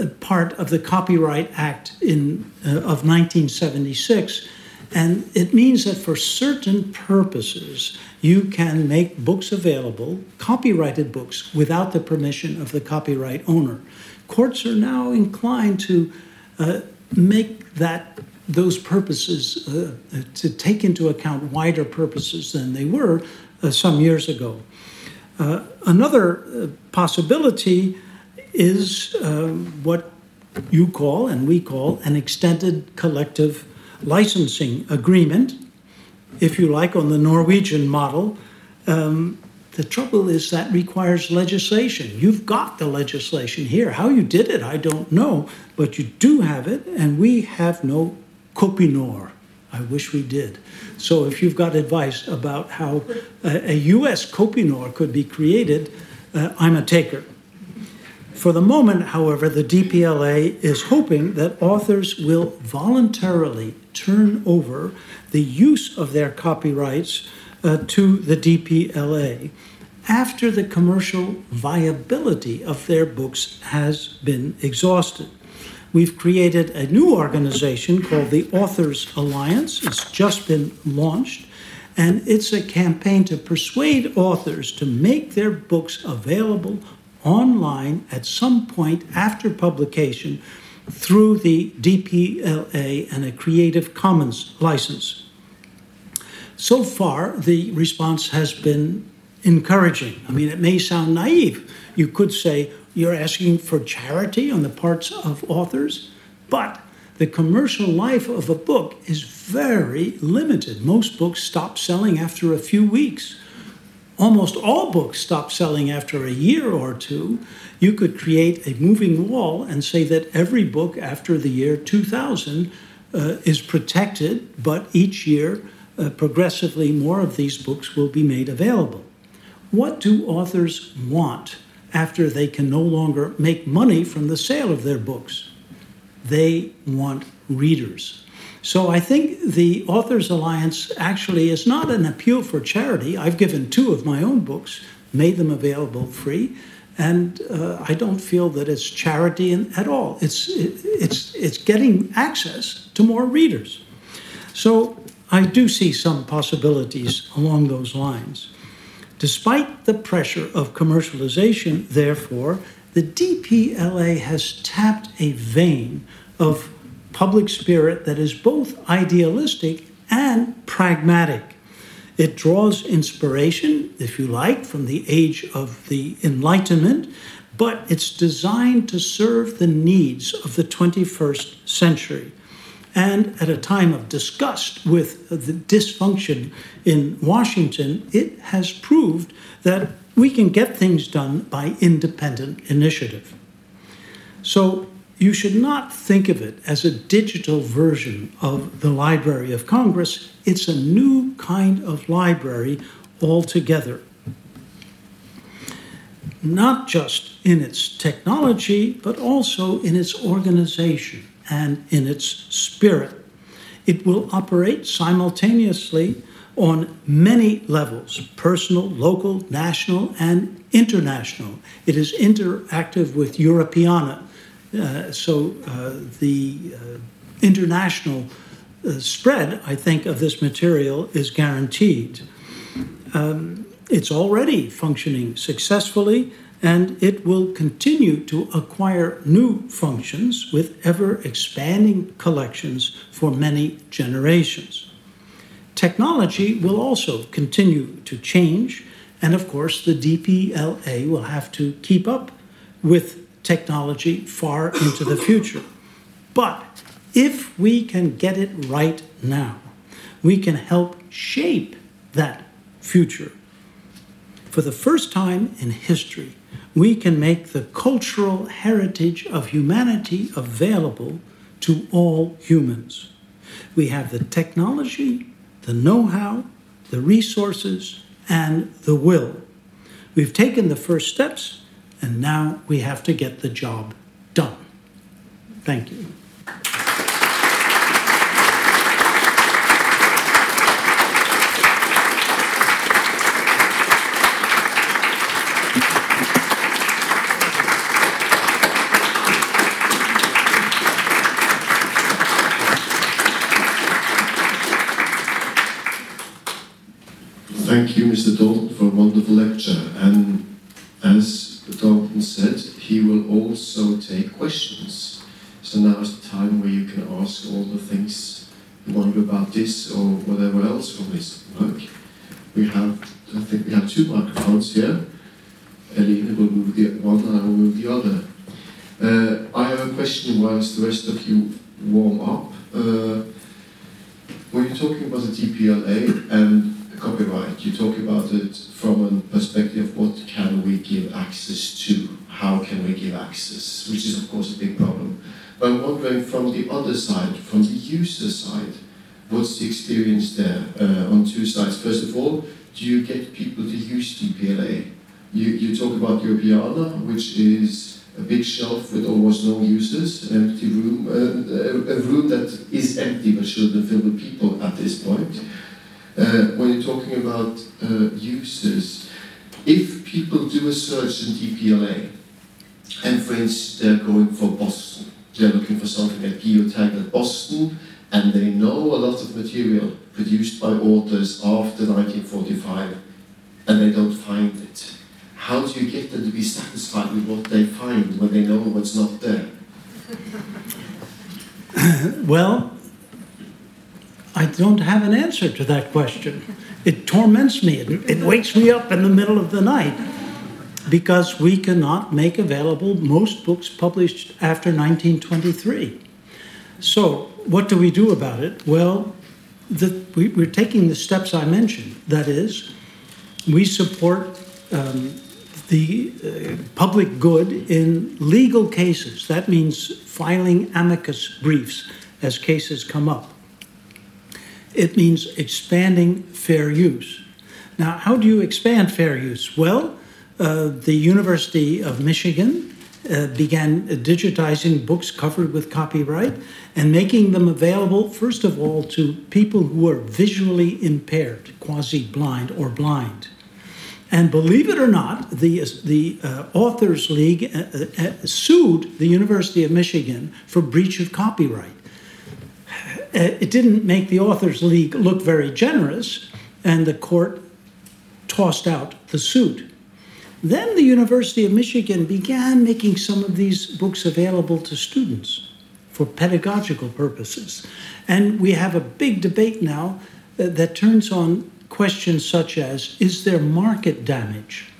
S3: uh, part of the Copyright Act in, uh, of 1976. And it means that for certain purposes, you can make books available, copyrighted books, without the permission of the copyright owner. Courts are now inclined to uh, make that those purposes, uh, to take into account wider purposes than they were uh, some years ago. Uh, another uh, possibility is uh, what you call and we call an extended collective licensing agreement, if you like, on the Norwegian model. Um, the trouble is that requires legislation. You've got the legislation here. How you did it, I don't know, but you do have it, and we have no Kopinor. I wish we did. So if you've got advice about how a, a U.S. Kopinor could be created, uh, I'm a taker. For the moment, however, the DPLA is hoping that authors will voluntarily turn over the use of their copyrights uh, to the DPLA after the commercial viability of their books has been exhausted we've created a new organization called the Authors Alliance. It's just been launched, and it's a campaign to persuade authors to make their books available online at some point after publication through the DPLA and a Creative Commons license. So far, the response has been encouraging. I mean, it may sound naive. You could say, you're asking for charity on the parts of authors, but the commercial life of a book is very limited. Most books stop selling after a few weeks. Almost all books stop selling after a year or two. You could create a moving wall and say that every book after the year 2000 uh, is protected, but each year, uh, progressively more of these books will be made available. What do authors want? After they can no longer make money from the sale of their books. They want readers. So I think the Authors Alliance actually is not an appeal for charity. I've given two of my own books, made them available free, and uh, I don't feel that it's charity in, at all. It's it, it's it's getting access to more readers. So I do see some possibilities along those lines. Despite the pressure of commercialization, therefore, the DPLA has tapped a vein of public spirit that is both idealistic and pragmatic. It draws inspiration, if you like, from the age of the Enlightenment, but it's designed to serve the needs of the 21st century. And at a time of disgust with the dysfunction in Washington, it has proved that we can get things done by independent initiative. So you should not think of it as a digital version of the Library of Congress. It's a new kind of library altogether. Not just in its technology, but also in its organization and in its spirit. It will operate simultaneously on many levels personal, local, national, and international. It is interactive with Europeana. Uh, so uh, the uh, international uh, spread, I think, of this material is guaranteed. Um, it's already functioning successfully and it will continue to acquire new functions with ever expanding collections for many generations. Technology will also continue to change, and of course, the DPLA will have to keep up with technology far into the future. But if we can get it right now, we can help shape that future. For the first time in history, we can make the cultural heritage of humanity available to all humans. We have the technology, the know how, the resources, and the will. We've taken the first steps, and now we have to get the job done. Thank you.
S2: Thank you, Mr. Darnton, for a wonderful lecture. And as Darnton said, he will also take questions. So now is the time where you can ask all the things you wonder about this or whatever else from his work. We have, I think we have two microphones here. Eline will move the one and I will move the other. Uh, I have a question whilst the rest of you warm up. Uh, when you're talking about the DPLA and copyright, you talk about it from a perspective of what can we give access to, how can we give access, which is of course a big problem. But I'm wondering from the other side, from the user side, what's the experience there uh, on two sides? First of all, do you get people to use DPLA? You, you talk about your Europeana, which is a big shelf with almost no users, an empty room, uh, a room that is empty but should been filled with people at this point. Uh, when you're talking about uh, users, if people do a search in DPLA, and for instance they're going for Boston, they're looking for something at geotagged at Boston, and they know a lot of material produced by authors after 1945, and they don't find it. How do you get them to be satisfied with what they find when they know what's not there? [LAUGHS]
S3: well, I don't have an answer to that question. It torments me, it, it wakes me up in the middle of the night because we cannot make available most books published after 1923. So, what do we do about it? Well, the, we, are taking the steps I mentioned. That is, we support um, the uh, public good in legal cases. That means filing amicus briefs as cases come up it means expanding fair use. Now, how do you expand fair use? Well, uh, the University of Michigan uh, began digitizing books covered with copyright and making them available, first of all, to people who are visually impaired, quasi blind or blind. And believe it or not, the, the uh, Authors League uh, uh, sued the University of Michigan for breach of copyright. Uh, it didn't make the Authors League look very generous, and the court tossed out the suit. Then the University of Michigan began making some of these books available to students for pedagogical purposes. And we have a big debate now that, uh, that turns on questions such as Is there market damage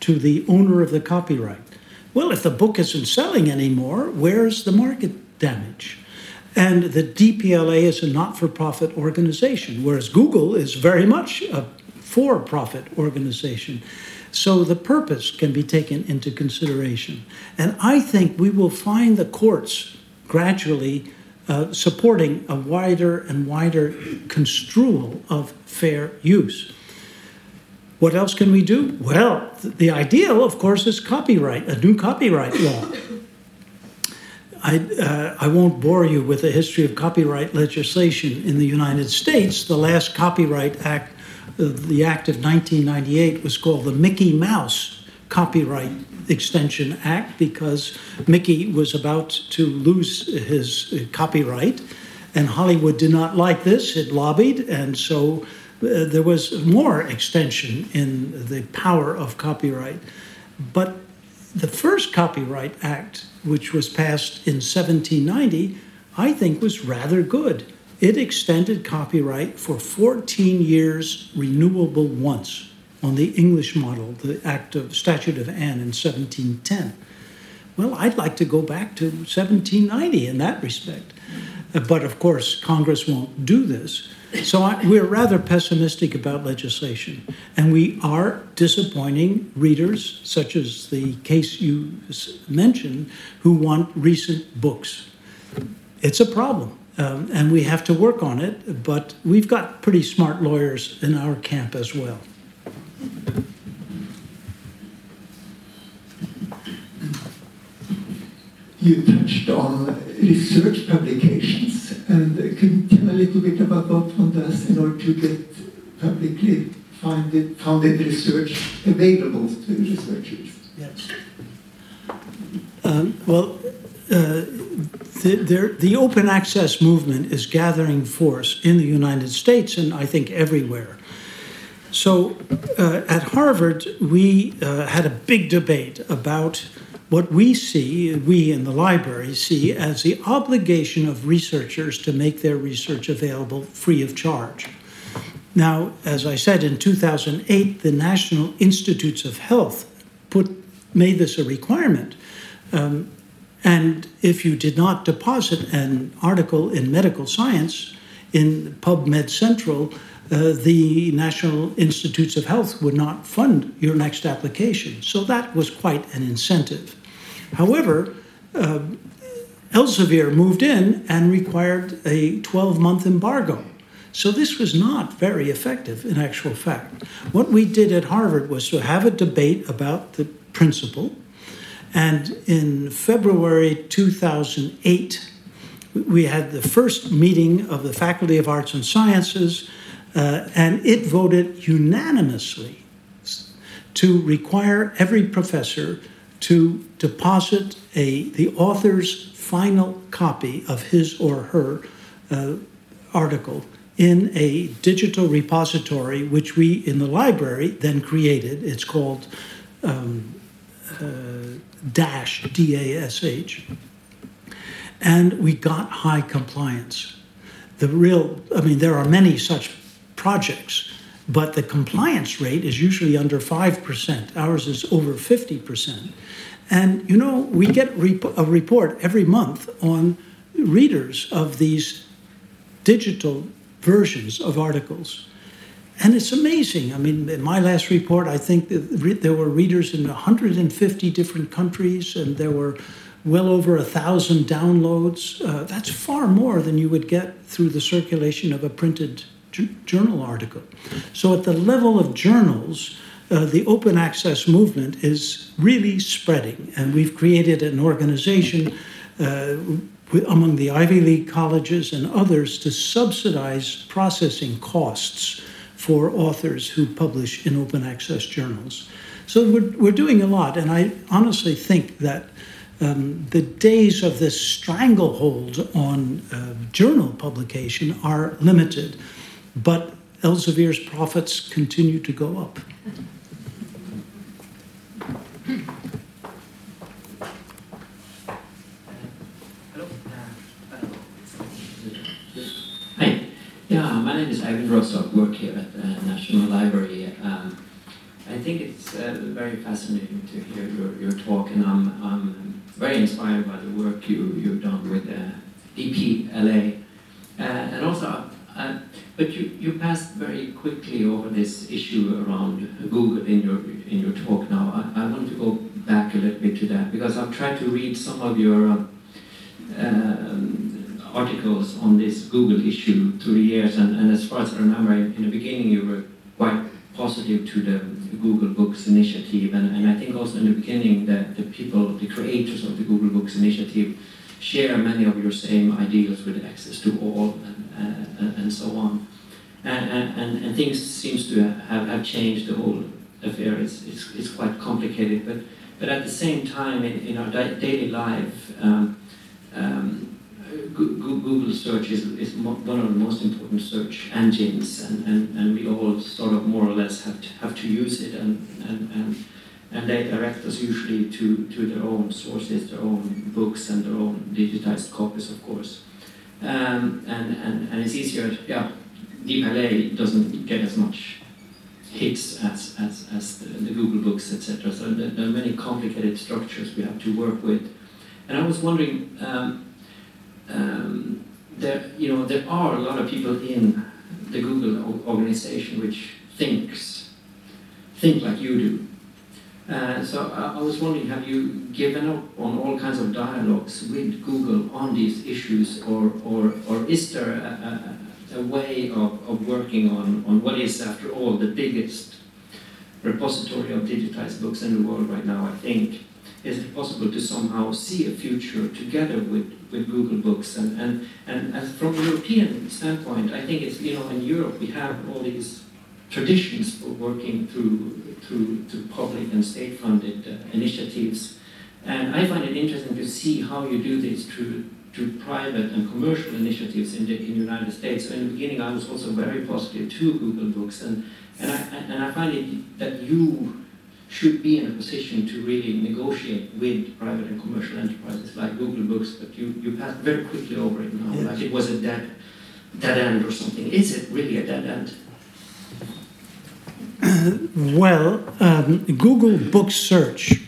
S3: to the owner of the copyright? Well, if the book isn't selling anymore, where's the market damage? And the DPLA is a not for profit organization, whereas Google is very much a for profit organization. So the purpose can be taken into consideration. And I think we will find the courts gradually uh, supporting a wider and wider construal of fair use. What else can we do? Well, the ideal, of course, is copyright, a new copyright law. I, uh, I won't bore you with the history of copyright legislation in the United States. The last Copyright Act, uh, the Act of 1998, was called the Mickey Mouse Copyright Extension Act because Mickey was about to lose his copyright, and Hollywood did not like this. It lobbied, and so uh, there was more extension in the power of copyright. But the first Copyright Act, which was passed in 1790, I think was rather good. It extended copyright for 14 years, renewable once, on the English model, the Act of Statute of Anne in 1710. Well, I'd like to go back to 1790 in that respect. But of course, Congress won't do this. So I, we're rather pessimistic about legislation, and we are disappointing readers, such as the case you mentioned, who want recent books. It's a problem, um, and we have to work on it, but we've got pretty smart lawyers in our camp as well.
S4: You touched on research publications and can you tell a little bit about what one does in order to get publicly funded, funded research available to researchers?
S3: Yes. Um, well, uh, the, the, open access movement is gathering force in the United States and I think everywhere. So uh, at Harvard, we uh, had a big debate about what we see, we in the library see, as the obligation of researchers to make their research available free of charge. Now, as I said, in 2008, the National Institutes of Health put, made this a requirement. Um, and if you did not deposit an article in medical science in PubMed Central, uh, the National Institutes of Health would not fund your next application. So that was quite an incentive. However, uh, Elsevier moved in and required a 12 month embargo. So this was not very effective in actual fact. What we did at Harvard was to have a debate about the principle. And in February 2008, we had the first meeting of the Faculty of Arts and Sciences, uh, and it voted unanimously to require every professor to deposit a, the author's final copy of his or her uh, article in a digital repository, which we in the library then created. It's called um, uh, Dash, D A S H. And we got high compliance. The real, I mean, there are many such projects, but the compliance rate is usually under 5%. Ours is over 50%. And you know, we get a report every month on readers of these digital versions of articles. And it's amazing. I mean, in my last report, I think there were readers in 150 different countries, and there were well over a thousand downloads. Uh, that's far more than you would get through the circulation of a printed journal article. So, at the level of journals, uh, the open access movement is really spreading, and we've created an organization uh, among the Ivy League colleges and others to subsidize processing costs for authors who publish in open access journals. So we're, we're doing a lot, and I honestly think that um, the days of this stranglehold on uh, journal publication are limited, but Elsevier's profits continue to go up.
S5: Hi. Yeah, my name is Ivan Rostock, work here at the National Library. Um, I think it's uh, very fascinating to hear your, your talk, and I'm, I'm very inspired by the work you, you've done with uh, DPLA. Uh, and also, uh, but you, you passed very quickly over this issue around Google in your in your talk now. I, I want to go back a little bit to that because I've tried to read some of your uh, um, articles on this Google issue through I remember, in, the beginning you were quite positive to the Google Books initiative, and, and I think also in the beginning that the people, the creators of the Google Books initiative, share many of your same ideals with access to all and, uh, and so on. And, and, and things seems to have, have changed the whole affair. It's, it's, it's quite complicated, but, but at the same time, in, in our daily life, um, um, Google search is, is one of the most important search engines, and, and, and we all sort of more or less have to, have to use it, and, and, and, and they direct us usually to, to their own sources, their own books, and their own digitized copies, of course. Um, and, and, and it's easier, yeah, DPLA doesn't get as much hits as, as, as the, the Google Books, etc. So there, there, are many complicated structures we have to work with. And I was wondering, um, um, there, you know, there are a lot of people in the Google organization which thinks, think like you do. Uh, so I, I, was wondering, have you given up on all kinds of dialogues with Google on these issues, or, or, or is there a, a, a way of, of working on, on what is, after all, the biggest repository of digitized books in the world right now, I think? Is it possible to somehow see a future together with, with Google Books? And, and, and as from a European standpoint, I think it's, you know, in Europe we have all these traditions for working through, through, through public and state-funded uh, initiatives. And I find it interesting to see how you do this through, through private and commercial initiatives in the, in the United States. So in the beginning, I was also very positive to Google Books, and, and, I, and I find it that you should be in a position to really negotiate with private and commercial enterprises like Google Books, but you, you passed very quickly over it now, yes. like it was a dead, dead end or something. Is it really a dead end? [CLEARS THROAT]
S3: well, um, Google Book Search,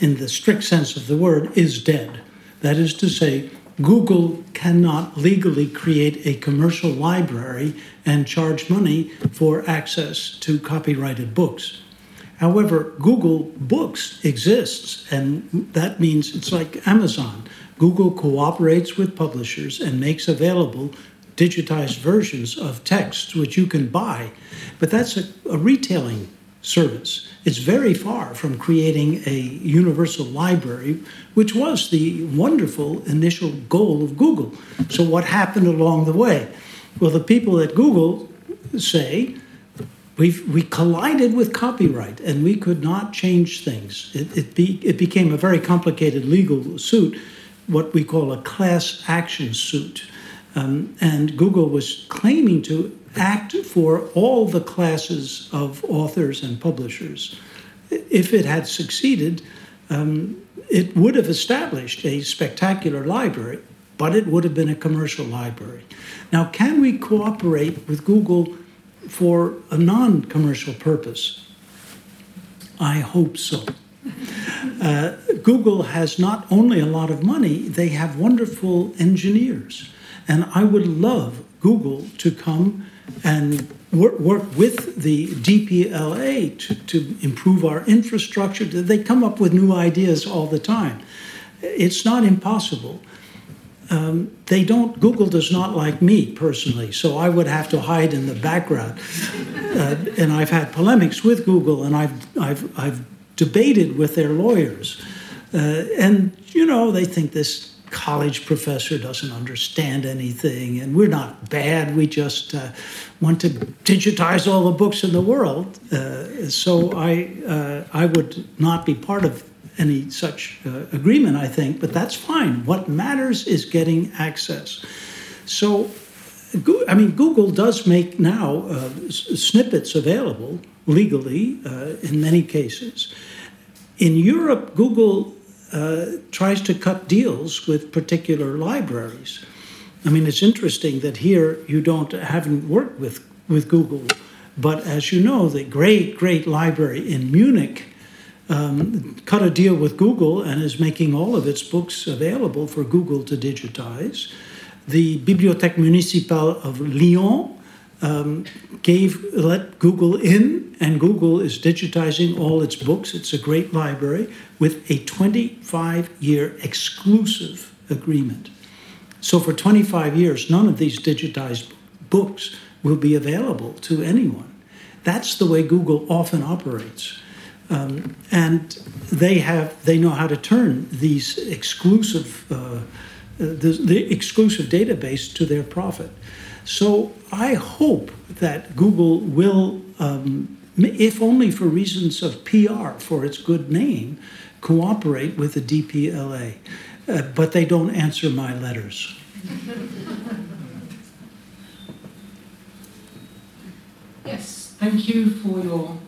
S3: in the strict sense of the word, is dead. That is to say, Google cannot legally create a commercial library and charge money for access to copyrighted books. However, Google Books exists, and that means it's like Amazon. Google cooperates with publishers and makes available digitized versions of texts which you can buy. But that's a, a retailing service. It's very far from creating a universal library, which was the wonderful initial goal of Google. So, what happened along the way? Well, the people at Google say we we collided with copyright and we could not change things. It, it, be, it became a very complicated legal suit, what we call a class action suit. Um, and Google was claiming to act for all the classes of authors and publishers. If it had succeeded, um, it would have established a spectacular library, but it would have been a commercial library. Now, can we cooperate with Google? For a non commercial purpose? I hope so. Uh, Google has not only a lot of money, they have wonderful engineers. And I would love Google to come and work, work with the DPLA to, to improve our infrastructure. They come up with new ideas all the time. It's not impossible um, they don't, Google does not like me personally, so I would have to hide in the background. Uh, and I've had polemics with Google and I've, I've, I've debated with their lawyers. Uh, and, you know, they think this college professor doesn't understand anything and we're not bad, we just uh, want to digitize all the books in the world. Uh, so I, uh, I would not be part of any such uh, agreement, I think, but that's fine. What matters is getting access. So, I mean, Google does make now uh, snippets available legally uh, in many cases. In Europe, Google uh, tries to cut deals with particular libraries. I mean, it's interesting that here you don't haven't worked with with Google, but as you know, the great great library in Munich um, cut a deal with Google and is making all of its books available for Google to digitize. The Bibliothèque Municipale of Lyon um, gave let Google in, and Google is digitizing all its books. It's a great library with a 25-year exclusive agreement. So for 25 years, none of these digitized books will be available to anyone. That's the way Google often operates. Um, and they have they know how to turn these exclusive uh, the, the exclusive database to their profit. So I hope that Google will, um, if only for reasons of PR for its good name, cooperate with the DPLA. Uh, but they don't answer my letters.
S6: Yes, thank you for your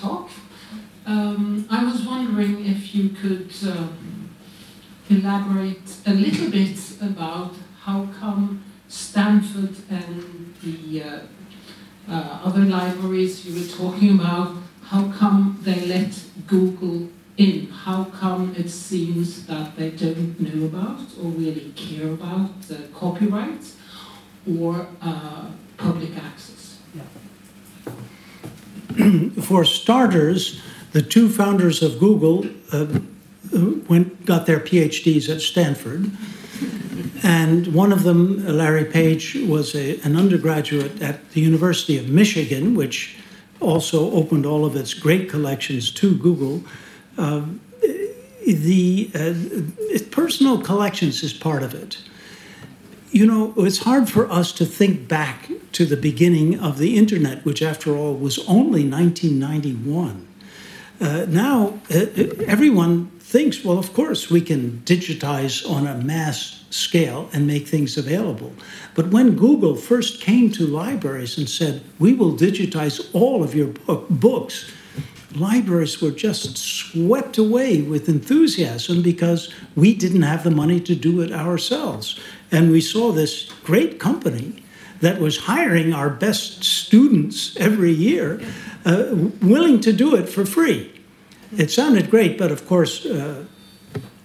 S6: talk. Um, I was wondering if you could um, elaborate a little bit about how come Stanford and the uh, uh, other libraries you were talking about, how come they let Google in? How come it seems that they don't know about or really care about uh, copyright or uh, public access? [CLEARS THROAT]
S3: For starters, the two founders of Google uh, went got their PhDs at Stanford. And one of them, Larry Page, was a, an undergraduate at the University of Michigan, which also opened all of its great collections to Google. Uh, the uh, personal collections is part of it. You know, it's hard for us to think back to the beginning of the internet, which, after all, was only 1991. Uh, now, uh, everyone thinks, well, of course, we can digitize on a mass scale and make things available. But when Google first came to libraries and said, we will digitize all of your book, books, libraries were just swept away with enthusiasm because we didn't have the money to do it ourselves. And we saw this great company that was hiring our best students every year, uh, willing to do it for free. It sounded great, but of course, uh,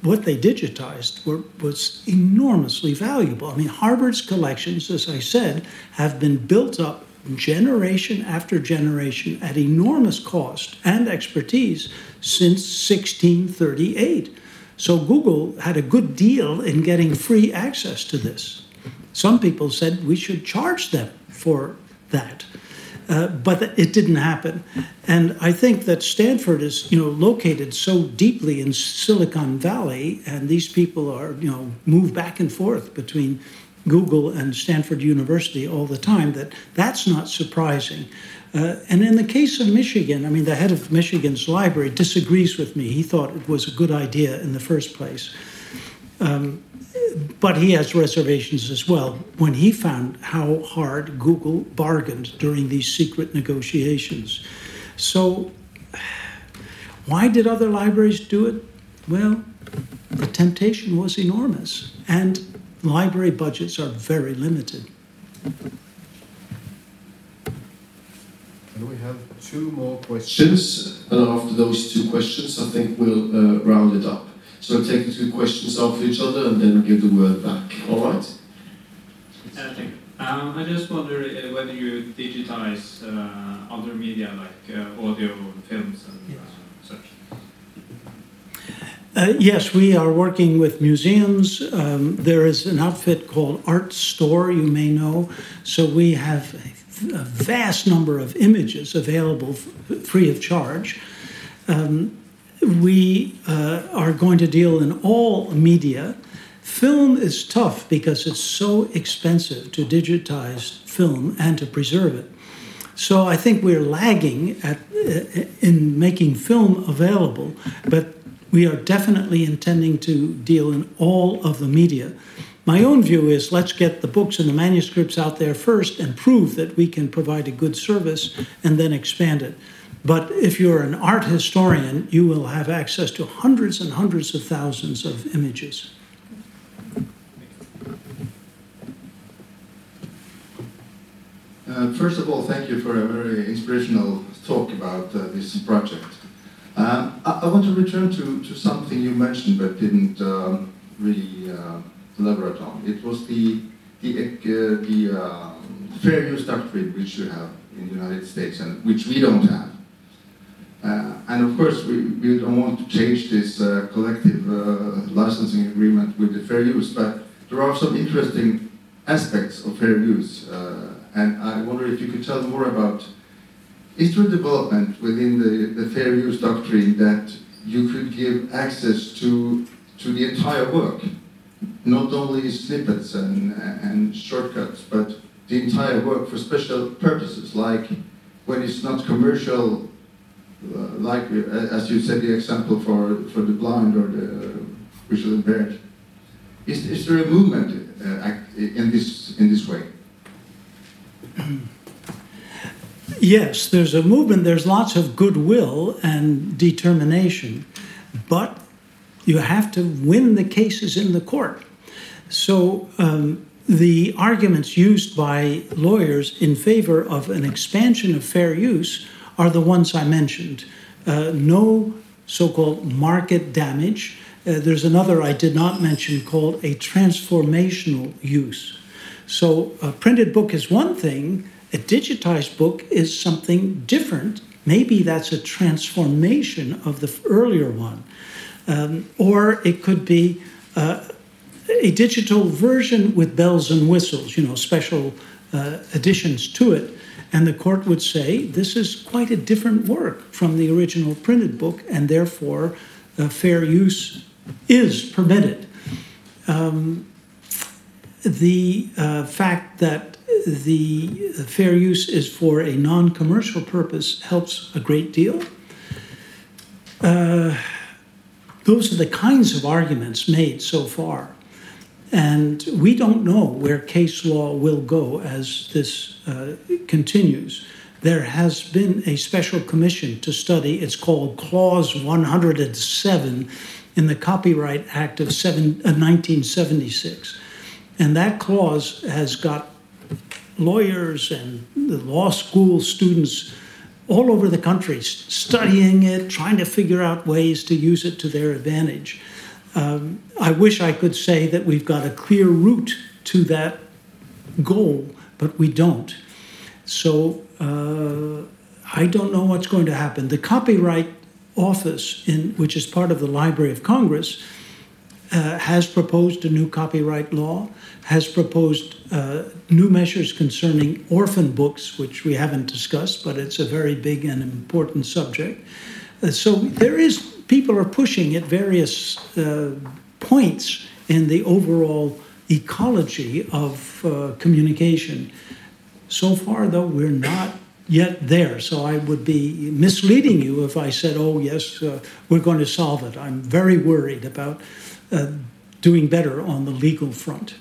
S3: what they digitized were, was enormously valuable. I mean, Harvard's collections, as I said, have been built up generation after generation at enormous cost and expertise since 1638. So Google had a good deal in getting free access to this. Some people said we should charge them for that. Uh, but it didn't happen. And I think that Stanford is, you know, located so deeply in Silicon Valley, and these people are, you know, move back and forth between Google and Stanford University all the time. That that's not surprising. Uh, and in the case of Michigan, I mean, the head of Michigan's library disagrees with me. He thought it was a good idea in the first place. Um, but he has reservations as well when he found how hard Google bargained during these secret negotiations. So, why did other libraries do it? Well, the temptation was enormous, and library budgets are very limited.
S2: And we have two more questions, and after those two questions, I think we'll uh, round it up. So I'll take the two questions after each other and then give the word back. All right?
S7: Uh, thank you. Um, I just wonder uh, whether you digitize uh, other media like uh, audio, and films, and
S3: yes.
S7: Uh, such.
S3: Uh, yes, we are working with museums. Um, there is an outfit called Artstor, you may know. So we have a, a vast number of images available free of charge. Um, we uh, are going to deal in all media. Film is tough because it's so expensive to digitize film and to preserve it. So I think we're lagging at, uh, in making film available, but we are definitely intending to deal in all of the media. My own view is let's get the books and the manuscripts out there first and prove that we can provide a good service and then expand it. But if you're an art historian, you will have access to hundreds and hundreds of thousands of images.
S8: Uh, first of all, thank you for a very inspirational talk about uh, this project. Um, I, I, want to return to, to something you mentioned but didn't um, really uh, elaborate on. It was the, the, uh, the um, fair use doctrine which you have in the United States and which we don't have. Uh, and of course, we, we don't want to change this uh, collective uh, licensing agreement with the fair use, but there are some interesting aspects of fair use. Uh, and I wonder if you could tell more about is there a development within the, the fair use doctrine that you could give access to, to the entire work? Not only snippets and, and shortcuts, but the entire work for special purposes, like when it's not commercial like uh, as you said, the example for, for the blind or the visually impaired. Is, is there a movement uh, in this in this way? [CLEARS THROAT]
S3: Yes, there's a movement. There's lots of goodwill and determination, but you have to win the cases in the court. So um, the arguments used by lawyers in favor of an expansion of fair use are the ones I mentioned. Uh, no so called market damage. Uh, there's another I did not mention called a transformational use. So, a printed book is one thing, a digitized book is something different. Maybe that's a transformation of the earlier one. Um, or it could be uh, a digital version with bells and whistles, you know, special uh, additions to it. And the court would say this is quite a different work from the original printed book, and therefore uh, fair use is permitted. Um, the uh, fact that the fair use is for a non commercial purpose helps a great deal. Uh, those are the kinds of arguments made so far. And we don't know where case law will go as this uh, continues. There has been a special commission to study, it's called Clause 107 in the Copyright Act of seven, uh, 1976. And that clause has got lawyers and the law school students all over the country studying it, trying to figure out ways to use it to their advantage. Um, I wish I could say that we've got a clear route to that goal, but we don't. So uh, I don't know what's going to happen. The Copyright Office, in, which is part of the Library of Congress, uh, has proposed a new copyright law, has proposed uh, new measures concerning orphan books, which we haven't discussed, but it's a very big and important subject. Uh, so there is people are pushing at various uh, points in the overall ecology of uh, communication. So far, though, we're not yet there. So I would be misleading you if I said, oh, yes, uh, we're going to solve it. I'm very worried about uh, doing better on the legal front.